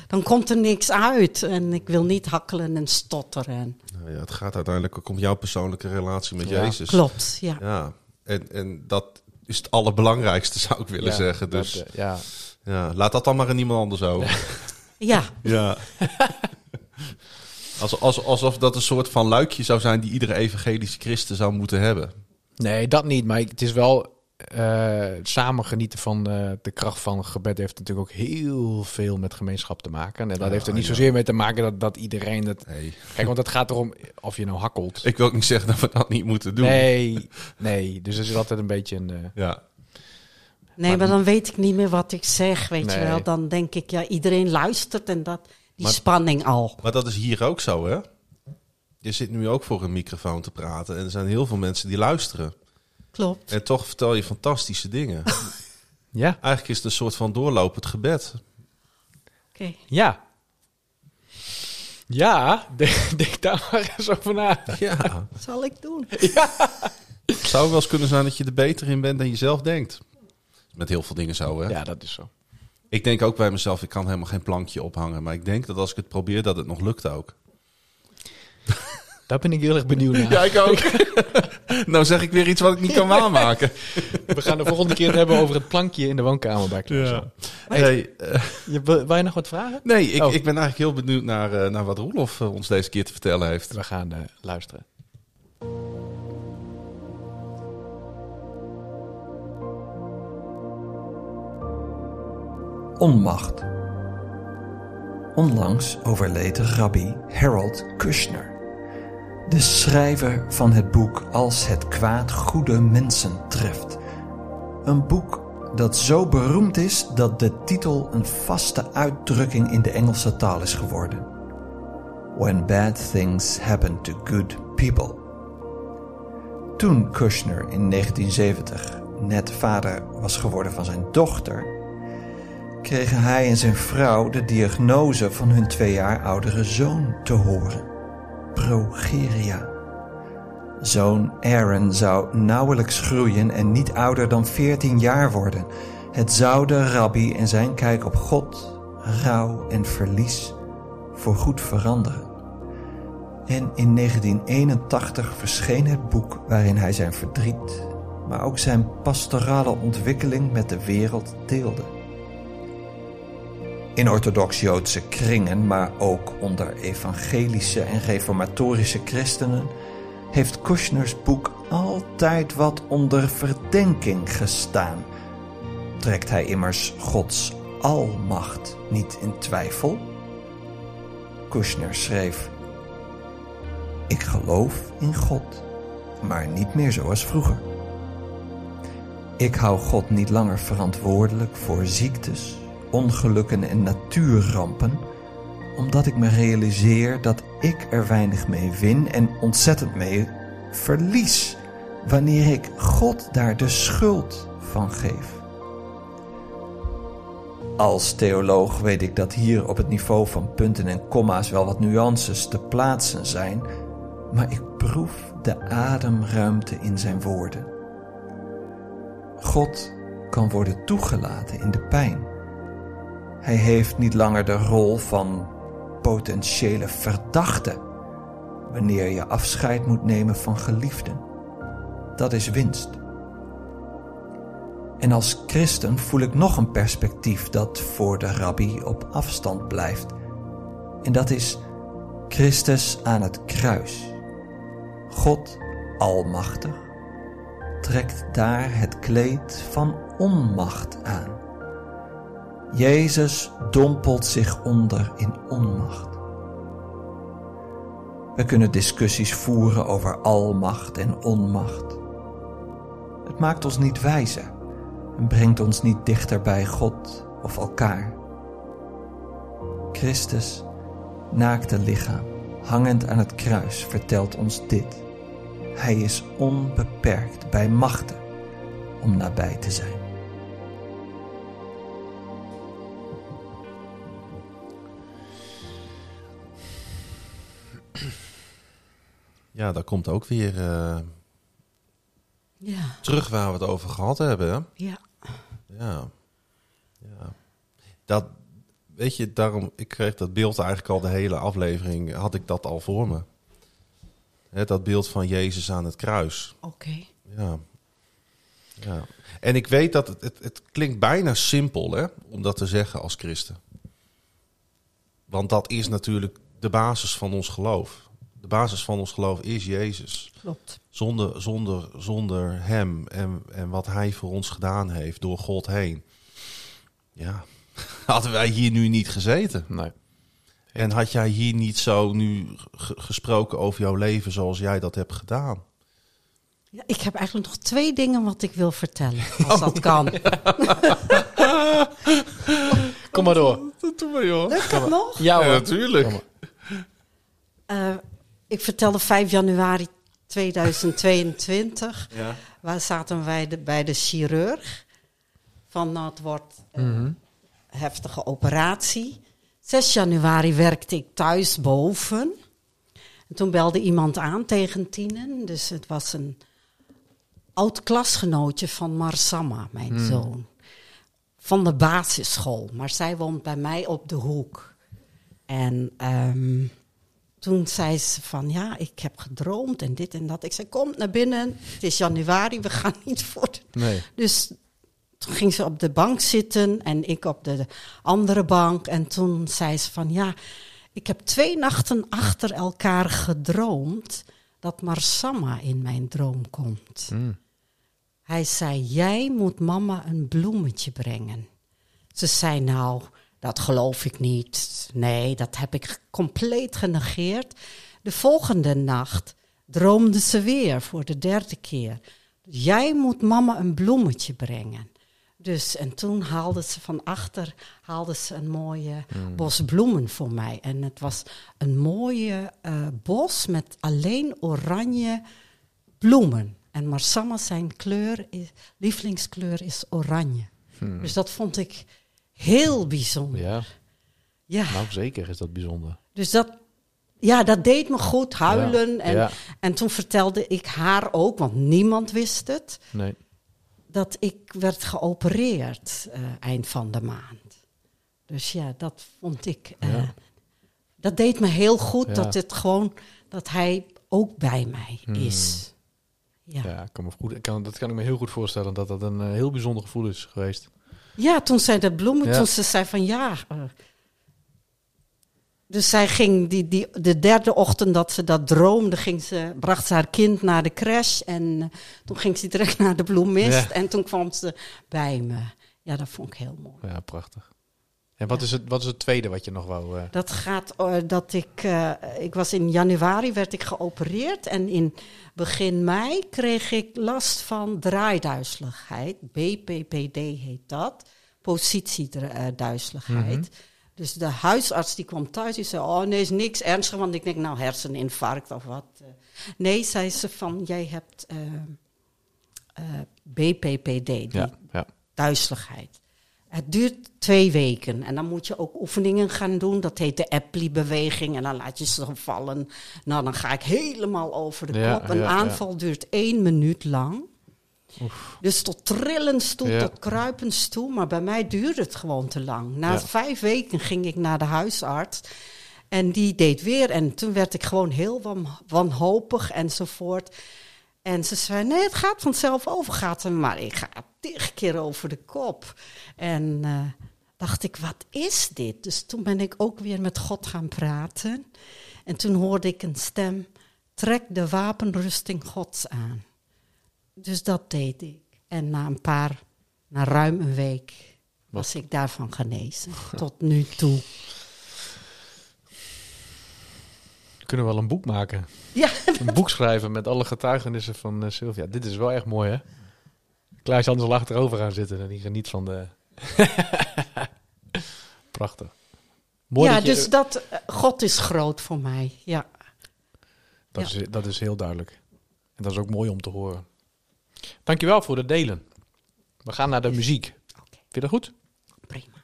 Speaker 3: Dan komt er niks uit. En ik wil niet hakkelen en stotteren.
Speaker 1: Nou ja, het gaat uiteindelijk om jouw persoonlijke relatie met
Speaker 2: Ja.
Speaker 1: Jezus.
Speaker 3: Klopt, ja.
Speaker 1: Ja. En, en dat is het allerbelangrijkste, zou ik willen
Speaker 2: Ja,
Speaker 1: zeggen.
Speaker 2: dat,
Speaker 1: Dus
Speaker 2: eh, ja.
Speaker 1: ja, laat dat dan maar aan iemand anders over.
Speaker 3: Ja,
Speaker 1: Ja. Als, als, alsof dat een soort van luikje zou zijn die iedere evangelische christen zou moeten hebben.
Speaker 2: Nee, dat niet. Maar het is wel eh, samen genieten van eh, de kracht van gebed heeft natuurlijk ook heel veel met gemeenschap te maken. En dat
Speaker 1: Ja,
Speaker 2: heeft er niet
Speaker 1: ja.
Speaker 2: zozeer mee te maken dat, dat iedereen het...
Speaker 1: Nee.
Speaker 2: Kijk, want het gaat erom of je nou hakkelt.
Speaker 1: Ik wil ook niet zeggen dat we dat niet moeten doen.
Speaker 2: Nee, nee. Dus er is altijd een beetje een... eh,
Speaker 1: Ja.
Speaker 3: nee, maar dan weet ik niet meer wat ik zeg, weet
Speaker 2: Nee.
Speaker 3: je wel. Dan denk ik, ja, iedereen luistert en dat, die
Speaker 1: Maar-
Speaker 3: spanning al.
Speaker 1: Maar dat is hier ook zo, hè? Je zit nu ook voor een microfoon te praten en er zijn heel veel mensen die luisteren.
Speaker 3: Klopt.
Speaker 1: En toch vertel je fantastische dingen.
Speaker 2: ja,
Speaker 1: Eigenlijk is het een soort van doorlopend gebed.
Speaker 3: Oké.
Speaker 2: ja. Ja, denk, denk daar maar eens over na.
Speaker 1: Ja.
Speaker 3: Zal ik doen?
Speaker 1: Het zou wel eens kunnen zijn dat je er beter in bent dan je zelf denkt. Met heel veel dingen zo, hè?
Speaker 2: Ja, dat is zo.
Speaker 1: Ik denk ook bij mezelf, ik kan helemaal geen plankje ophangen. Maar ik denk dat als ik het probeer, dat het nog lukt ook.
Speaker 2: Daar ben ik heel erg benieuwd naar.
Speaker 1: Ja, ik ook. nou zeg ik weer iets wat ik niet kan waarmaken.
Speaker 2: We gaan de volgende keer het hebben over het plankje in de woonkamer bij.
Speaker 1: Ja. Hey, eh,
Speaker 2: Je, wil je nog wat vragen?
Speaker 1: nee, ik,
Speaker 2: Oh.
Speaker 1: ik ben eigenlijk heel benieuwd naar, eh, naar wat Roelof eh, ons deze keer te vertellen heeft.
Speaker 2: We gaan luisteren.
Speaker 5: Onmacht. Onlangs overleed rabbi Harold Kushner, de schrijver van het boek Als het kwaad goede mensen treft. Een boek dat zo beroemd is dat de titel een vaste uitdrukking in de Engelse taal is geworden. When bad things happen to good people. Toen Kushner in 1970 net vader was geworden van zijn dochter, kregen hij en zijn vrouw de diagnose van hun twee jaar oudere zoon te horen: progeria. Zoon Aaron zou nauwelijks groeien en niet ouder dan 14 jaar worden. Het zou de rabbi en zijn kijk op God, rouw en verlies voorgoed veranderen. En in 1981 verscheen het boek waarin hij zijn verdriet, maar ook zijn pastorale ontwikkeling met de wereld deelde. In orthodox-Joodse kringen, maar ook onder evangelische en reformatorische christenen, heeft Kushners boek altijd wat onder verdenking gestaan. Trekt hij immers Gods almacht niet in twijfel? Kushner schreef: Ik geloof in God, maar niet meer zoals vroeger. Ik hou God niet langer verantwoordelijk voor ziektes, ongelukken en natuurrampen, omdat ik me realiseer dat ik er weinig mee win en ontzettend mee verlies wanneer ik God daar de schuld van geef. Als theoloog weet ik dat hier op het niveau van punten en komma's wel wat nuances te plaatsen zijn, maar ik proef de ademruimte in zijn woorden. God kan worden toegelaten in de pijn. Hij heeft niet langer de rol van potentiële verdachte wanneer je afscheid moet nemen van geliefden. Dat is winst. En als christen voel ik nog een perspectief dat voor de rabbi op afstand blijft. En dat is Christus aan het kruis. God Almachtig trekt daar het kleed van onmacht aan. Jezus dompelt zich onder in onmacht. We kunnen discussies voeren over almacht en onmacht. Het maakt ons niet wijzer en brengt ons niet dichter bij God of elkaar. Christus, naakte lichaam, hangend aan het kruis, vertelt ons dit. Hij is onbeperkt bij machten om nabij te zijn.
Speaker 1: Ja, daar komt ook weer eh,
Speaker 3: Ja,
Speaker 1: terug waar we het over gehad hebben.
Speaker 3: Ja.
Speaker 1: Ja. ja. Dat, weet je, daarom, ik kreeg dat beeld eigenlijk al de hele aflevering, had ik dat al voor me. Hè, dat beeld van Jezus aan het kruis.
Speaker 3: Oké.
Speaker 1: Ja. ja. En ik weet dat het, het, het klinkt bijna simpel hè, om dat te zeggen als christen. Want dat is natuurlijk de basis van ons geloof. De basis van ons geloof is Jezus.
Speaker 3: Klopt.
Speaker 1: Zonder, zonder, zonder hem en, en wat hij voor ons gedaan heeft door God heen. Ja, hadden wij hier nu niet gezeten.
Speaker 2: Nee.
Speaker 1: En had jij hier niet zo nu ge- gesproken over jouw leven zoals jij dat hebt gedaan.
Speaker 3: Ja, ik heb eigenlijk nog twee dingen wat ik wil vertellen, als dat kan.
Speaker 2: Kom maar door.
Speaker 1: Joh.
Speaker 3: Lukt dat nog?
Speaker 2: Ja, hoor.
Speaker 1: natuurlijk.
Speaker 3: Eh, ik vertelde 5 januari 2022.
Speaker 1: Ja.
Speaker 3: Waar zaten wij de- bij de chirurg? Van nou, het wordt een heftige operatie. 6 januari werkte ik thuis boven. En toen belde iemand aan tegen tienen. Dus het was een oud klasgenootje van Marsama, mijn zoon. Van de basisschool. Maar zij woont bij mij op de hoek. En ehm, toen zei ze van, ja, ik heb gedroomd en dit en dat. Ik zei, kom naar binnen. Het is januari, we gaan niet voor de
Speaker 2: Nee.
Speaker 3: dus toen ging ze op de bank zitten en ik op de andere bank. En toen zei ze van ja, ik heb twee nachten achter elkaar gedroomd dat Marsama in mijn droom komt. Hij zei, jij moet mama een bloemetje brengen. Ze zei, nou, dat geloof ik niet. Nee, dat heb ik compleet genegeerd. De volgende nacht droomde ze weer voor de derde keer. Jij moet mama een bloemetje brengen. Dus, en toen haalde ze van achter haalde ze een mooie bos bloemen voor mij. En het was een mooie eh, bos met alleen oranje bloemen. En Marsama zijn kleur, is, lievelingskleur is oranje. Dus dat vond ik heel bijzonder.
Speaker 2: Ja,
Speaker 3: Ja,
Speaker 2: nou zeker is dat bijzonder.
Speaker 3: dus dat, ja, dat deed me goed, huilen.
Speaker 2: Ja,
Speaker 3: En,
Speaker 2: ja.
Speaker 3: en toen vertelde ik haar ook, want niemand wist het,
Speaker 2: Nee.
Speaker 3: dat ik werd geopereerd eh, eind van de maand. Dus ja, dat vond ik, eh,
Speaker 2: Ja.
Speaker 3: dat deed me heel goed, dat het gewoon, dat hij ook bij mij
Speaker 2: Hmm.
Speaker 3: is. Ja.
Speaker 2: Ik kan me goed, ik kan, dat kan ik me heel goed voorstellen dat dat een eh, heel bijzonder gevoel is geweest.
Speaker 3: Ja, toen zei de bloemen, toen ze zei van ja. dus zij ging die, die, de derde ochtend dat ze dat droomde, ging ze, bracht ze haar kind naar de crash. En eh, toen ging ze direct naar de bloemist.
Speaker 2: Ja.
Speaker 3: En toen kwam ze bij me. Ja, dat vond ik heel mooi.
Speaker 2: Ja, prachtig. En wat, is, het, wat is het tweede wat je nog wou... eh,
Speaker 3: Dat gaat eh, dat ik, eh, ik was in januari werd ik geopereerd en in begin mei kreeg ik last van draaiduizeligheid. BPPD heet dat, positieduizeligheid. Dus de huisarts die kwam thuis, die zei, oh nee, is niks ernstig, want ik denk, nou herseninfarct of wat. Nee, zei ze van, jij hebt BPPD, die
Speaker 2: ja, ja.
Speaker 3: duizeligheid. Het duurt twee weken en dan moet je ook oefeningen gaan doen. Dat heet de Epley-beweging en dan laat je ze vallen. Nou, dan ga ik helemaal over de
Speaker 2: Ja,
Speaker 3: kop. Een
Speaker 2: ja, ja.
Speaker 3: aanval duurt één minuut lang. Dus tot trillens toe, tot kruipens toe. Maar bij mij duurde het gewoon te lang. Na vijf weken ging ik naar de huisarts. En die deed weer. En toen werd ik gewoon heel wan- wanhopig enzovoort. En ze zei, nee, het gaat vanzelf over. Gaat er maar ik ga tig keer over de kop. En eh, dacht ik, wat is dit? Dus toen ben ik ook weer met God gaan praten. En toen hoorde ik een stem, trek de wapenrusting Gods aan. Dus dat deed ik. En na een paar, na ruim een week, was ik daarvan genezen. Tot nu toe.
Speaker 2: Kunnen we wel een boek maken?
Speaker 3: Ja,
Speaker 2: Een boek schrijven met alle getuigenissen van eh, Sylvia. Dit is wel echt mooi, hè? Klaas Anders zal achterover gaan zitten en die geniet van de... Prachtig. Mooi
Speaker 3: ja
Speaker 2: dat je-
Speaker 3: dus dat, eh, God is groot voor mij. Ja.
Speaker 2: Dat,
Speaker 3: Ja.
Speaker 2: is, dat is heel duidelijk. En dat is ook mooi om te horen. Dankjewel voor het delen. We gaan naar de muziek. Vind je dat goed?
Speaker 3: prima.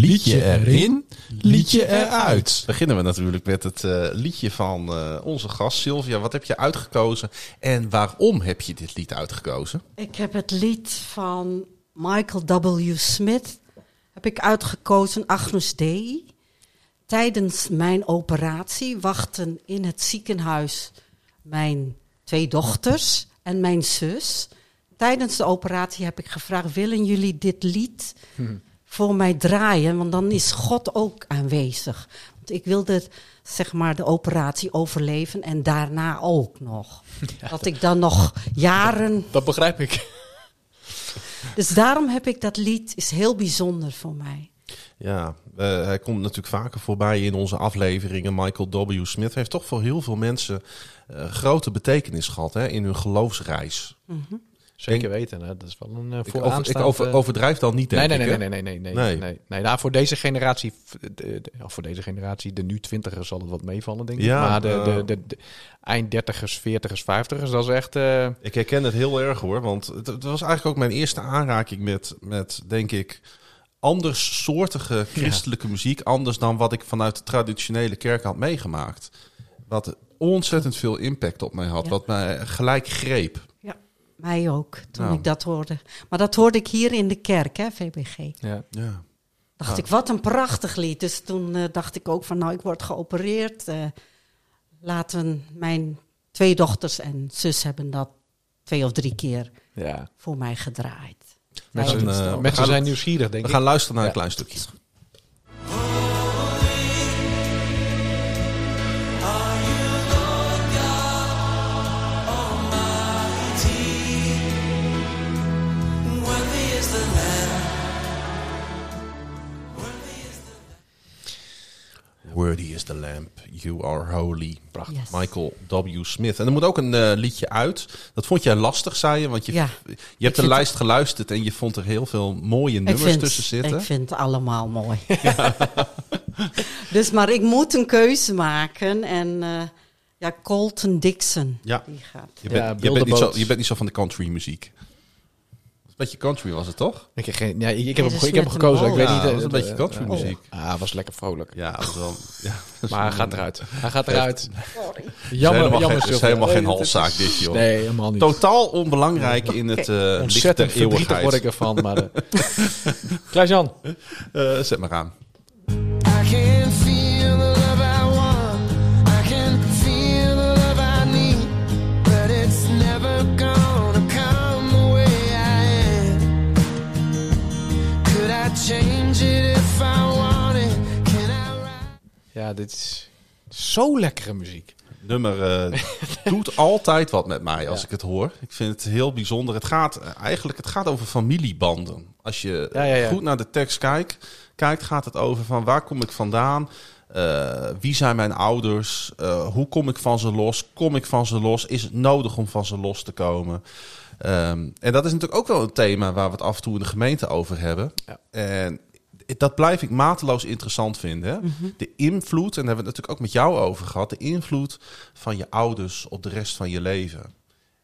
Speaker 1: Liedje erin, liedje eruit. Beginnen we natuurlijk met het eh, liedje van eh, onze gast Sylvia. Wat heb je uitgekozen en waarom heb je dit lied uitgekozen?
Speaker 3: Ik heb het lied van Michael W. Smith heb ik uitgekozen, Agnus Dei. Tijdens mijn operatie wachten in het ziekenhuis mijn twee dochters en mijn zus. Tijdens de operatie heb ik gevraagd: willen jullie dit lied voor mij draaien? Want dan is God ook aanwezig. Want ik wilde zeg maar de operatie overleven en daarna ook nog. dat ik dan nog jaren
Speaker 2: Dat begrijp ik.
Speaker 3: dus daarom heb ik dat lied, is heel bijzonder voor mij.
Speaker 1: Ja, eh, hij komt natuurlijk vaker voorbij in onze afleveringen. Michael W. Smith heeft toch voor heel veel mensen eh, grote betekenis gehad hè, in hun geloofsreis.
Speaker 2: Zeker weten. Hè? Dat is wel een uh,
Speaker 1: Ik, over, ik over,
Speaker 2: eh,
Speaker 1: overdrijf dan niet, denk
Speaker 2: Nee, nee,
Speaker 1: ik.
Speaker 2: nee, nee, nee, nee, nee,
Speaker 1: Nee.
Speaker 2: nee, nee. Nou, voor deze generatie, de, voor deze generatie, de nu twintigers zal het wat meevallen, denk ik.
Speaker 1: Ja,
Speaker 2: maar de,
Speaker 1: eh.
Speaker 2: de, de, de eind dertigers, veertigers, vijftigers, dat is echt... eh,
Speaker 1: Ik herken het heel erg hoor, want het, het was eigenlijk ook mijn eerste aanraking met, met denk ik, andersoortige christelijke muziek. Anders dan wat ik vanuit de traditionele kerk had meegemaakt. Wat ontzettend veel impact op mij had,
Speaker 3: Ja.
Speaker 1: wat mij gelijk greep.
Speaker 3: Mij ook, toen
Speaker 1: Nou.
Speaker 3: ik dat hoorde. Maar dat hoorde ik hier in de kerk, hè, VBG.
Speaker 2: ja.
Speaker 1: Ja.
Speaker 3: Dacht
Speaker 1: Ah.
Speaker 3: ik, wat een prachtig lied. Dus toen eh, dacht ik ook van, nou, ik word geopereerd. eh, laten mijn twee dochters en zus hebben dat twee of drie keer
Speaker 2: ja.
Speaker 3: voor mij gedraaid.
Speaker 2: Mensen,
Speaker 1: eh, we
Speaker 2: mensen zijn nieuwsgierig, denk
Speaker 1: We
Speaker 2: ik.
Speaker 1: gaan luisteren naar
Speaker 2: Ja.
Speaker 1: een klein stukje. Worthy is the lamp, you are holy.
Speaker 2: Prachtig.
Speaker 3: Yes.
Speaker 1: Michael W. Smith. En er moet ook een eh, liedje uit. Dat vond jij lastig, zei je? Want je,
Speaker 3: Ja.
Speaker 1: je hebt de lijst geluisterd en je vond er heel veel mooie nummers
Speaker 3: vind,
Speaker 1: tussen zitten.
Speaker 3: Ik vind het allemaal mooi. dus, maar ik moet een keuze maken. En eh, ja, Colton Dixon,
Speaker 1: Ja.
Speaker 3: die gaat.
Speaker 1: Je
Speaker 2: Ja,
Speaker 1: bent, je, bent niet zo, je bent niet zo van de country muziek. Een beetje country was het toch?
Speaker 2: Ik, heb geen, ja, ik, ik heb, hem, ik heb hem gekozen. Ik weet niet.
Speaker 1: Ja,
Speaker 2: eh,
Speaker 1: dat is een beetje country
Speaker 2: eh,
Speaker 1: muziek.
Speaker 2: Ah, was lekker vrolijk.
Speaker 1: Ja, wel. Ja, dat is
Speaker 2: Maar hij gaat eruit. Hij gaat eruit.
Speaker 1: Het is
Speaker 2: Jammer,
Speaker 1: helemaal,
Speaker 2: jammer
Speaker 1: geen, het is helemaal geen halszaak dit, joh.
Speaker 2: Nee, helemaal niet.
Speaker 1: Totaal onbelangrijk in het eh licht der
Speaker 2: Ontzettend verdrietig
Speaker 1: eeuwigheid.
Speaker 2: word ik ervan. Maar, eh Klaas-Jan.
Speaker 1: Eh, zet maar aan.
Speaker 2: Ja, dit is zo lekkere muziek.
Speaker 1: Nummer eh, doet altijd wat met mij als
Speaker 2: Ja.
Speaker 1: ik het hoor. Ik vind het heel bijzonder. Het gaat eh, eigenlijk het gaat over familiebanden. Als je
Speaker 2: Ja, ja, ja.
Speaker 1: goed naar de tekst kijkt, kijkt, gaat het over van waar kom ik vandaan? Eh, wie zijn mijn ouders? Hoe kom ik van ze los? Kom ik van ze los? Is het nodig om van ze los te komen? Ehm, en dat is natuurlijk ook wel een thema waar we het af en toe in de gemeente over hebben.
Speaker 2: Ja.
Speaker 1: En dat blijf ik mateloos interessant vinden. Hè? De invloed, en daar hebben we het natuurlijk ook met jou over gehad, de invloed van je ouders op de rest van je leven.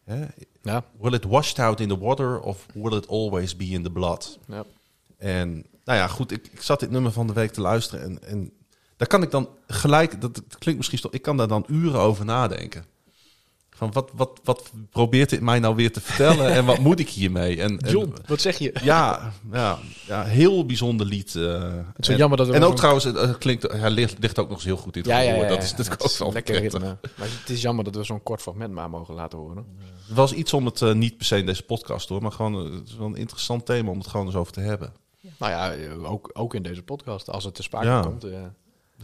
Speaker 1: Hè?
Speaker 2: Ja.
Speaker 1: Will it washed out in the water of will it always be in the blood?
Speaker 2: ja.
Speaker 1: En nou ja, goed, ik, ik zat dit nummer van de week te luisteren en, en Daar kan ik dan gelijk, dat klinkt misschien toch, ik kan daar dan uren over nadenken. Van wat, wat, wat probeert dit mij nou weer te vertellen en wat moet ik hiermee? En, en-
Speaker 2: John, wat zeg je?
Speaker 1: ja, ja, ja, heel bijzonder lied. eh.
Speaker 2: Het
Speaker 1: en,
Speaker 2: jammer dat
Speaker 1: en ook trouwens, het, het klinkt, hij ligt, ligt ook nog eens heel goed in het
Speaker 2: Ja, ja.
Speaker 1: Dat is, dat is ook wel
Speaker 2: lekker ritme. Maar het is jammer dat we zo'n kort fragment maar mogen laten horen.
Speaker 1: Het was iets om het eh, niet per se in deze podcast hoor, maar gewoon eh, het is wel een interessant thema om het gewoon eens over te hebben.
Speaker 2: Nou ja, eh, ook, ook in deze podcast, als het te sprake komt. eh.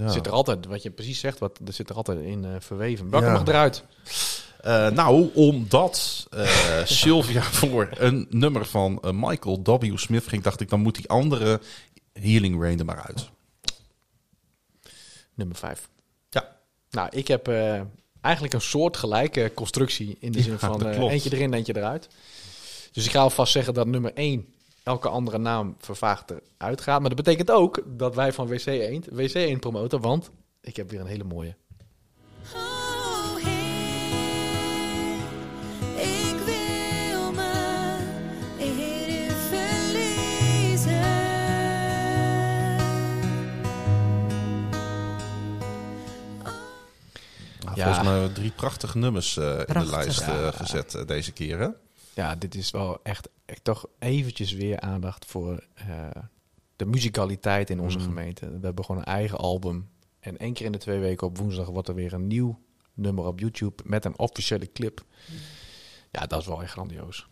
Speaker 2: Zit er altijd, wat je precies zegt, wat, er zit er altijd in eh, verweven. Welke mag eruit?
Speaker 1: Eh, nou, omdat eh, Sylvia voor een nummer van eh, Michael W. Smith ging, dacht ik, dan moet die andere Healing Rain er maar uit.
Speaker 2: Nummer 5.
Speaker 1: Ja.
Speaker 2: Nou, ik heb eigenlijk een soortgelijke constructie in de
Speaker 1: Ja,
Speaker 2: zin van eentje erin, eentje eruit. Dus ik ga alvast zeggen dat nummer 1 elke andere naam vervaagd eruit gaat. Maar dat betekent ook dat wij van WC Eend WC Eend promoten, want ik heb weer een hele mooie.
Speaker 1: Volgens mij drie prachtige nummers eh, in de lijst eh, gezet eh, deze keer. Hè?
Speaker 2: Ja, dit is wel echt, echt toch eventjes weer aandacht voor de muzikaliteit in onze
Speaker 1: Mm.
Speaker 2: gemeente. We hebben gewoon een eigen album. En één keer in de twee weken op woensdag wordt er weer een nieuw nummer op YouTube met een officiële clip. Ja, dat is wel echt grandioos.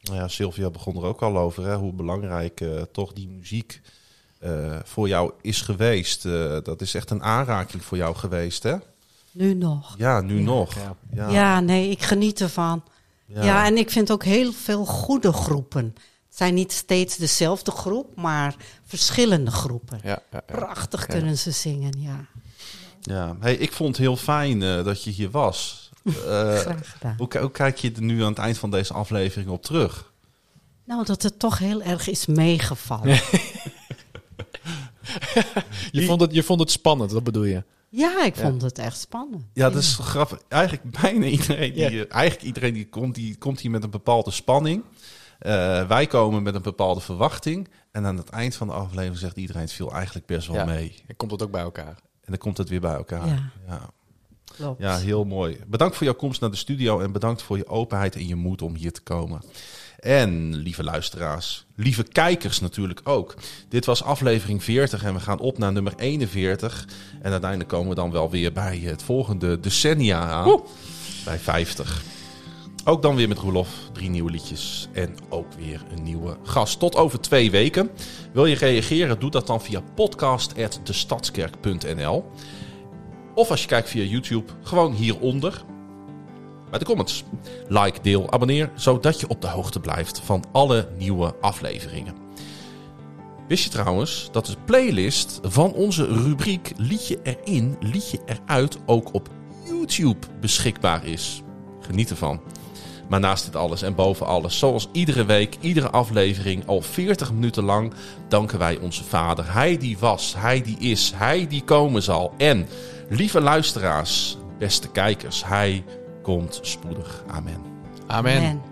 Speaker 1: Nou ja, Sylvia begon er ook al over, hè, hoe belangrijk toch die muziek voor jou is geweest. Dat is echt een aanraking voor jou geweest, hè?
Speaker 3: Nu nog.
Speaker 1: Ja, nu
Speaker 3: Ja.
Speaker 1: nog. Ja.
Speaker 3: Ja, nee, ik geniet ervan.
Speaker 1: ja.
Speaker 3: Ja. en ik vind ook heel veel goede groepen. Het zijn niet steeds dezelfde groep, maar verschillende groepen.
Speaker 2: Ja, ja, ja.
Speaker 3: Prachtig
Speaker 2: Ja.
Speaker 3: kunnen ze zingen, ja.
Speaker 1: Ja. Hey, ik vond het heel fijn eh, dat je hier was. Eh,
Speaker 3: Graag gedaan.
Speaker 1: hoe, ki- hoe kijk je er nu aan het eind van deze aflevering op terug?
Speaker 3: Nou, dat het toch heel erg is meegevallen.
Speaker 2: Je, vond het, je vond het spannend, dat bedoel je?
Speaker 3: Ja, ik vond het echt spannend.
Speaker 1: Ja, dat is grappig. Eigenlijk bijna iedereen die,
Speaker 2: Ja.
Speaker 1: hier- eigenlijk iedereen die komt, die komt hier met een bepaalde spanning. Eh, wij komen met een bepaalde verwachting. En aan het eind van de aflevering zegt iedereen het viel eigenlijk best wel
Speaker 2: Ja.
Speaker 1: mee.
Speaker 2: En komt het ook bij elkaar?
Speaker 1: En dan komt het weer bij elkaar.
Speaker 3: Ja.
Speaker 1: Ja.
Speaker 3: Klopt.
Speaker 1: Ja, heel mooi. Bedankt voor jouw komst naar de studio en bedankt voor je openheid en je moed om hier te komen. En lieve luisteraars, lieve kijkers natuurlijk ook. Dit was aflevering 40 en we gaan op naar nummer 41. En uiteindelijk komen we dan wel weer bij het volgende decennia aan. Bij 50. Ook dan weer met Roelof, drie nieuwe liedjes en ook weer een nieuwe gast. Tot over twee weken. Wil je reageren? Doe dat dan via podcast.destadskerk.nl Of als je kijkt via YouTube, gewoon hieronder bij de comments. Like, deel, abonneer, zodat je op de hoogte blijft van alle nieuwe afleveringen. Wist je trouwens dat de playlist van onze rubriek Liedje erin, Liedje eruit ook op YouTube beschikbaar is? Geniet ervan. Maar naast dit alles en boven alles, zoals iedere week, iedere aflevering, al 40 minuten lang, danken wij onze Vader. Hij die was, hij die is, hij die komen zal. En, lieve luisteraars, beste kijkers, hij komt spoedig. Amen.
Speaker 2: Amen.
Speaker 3: Amen.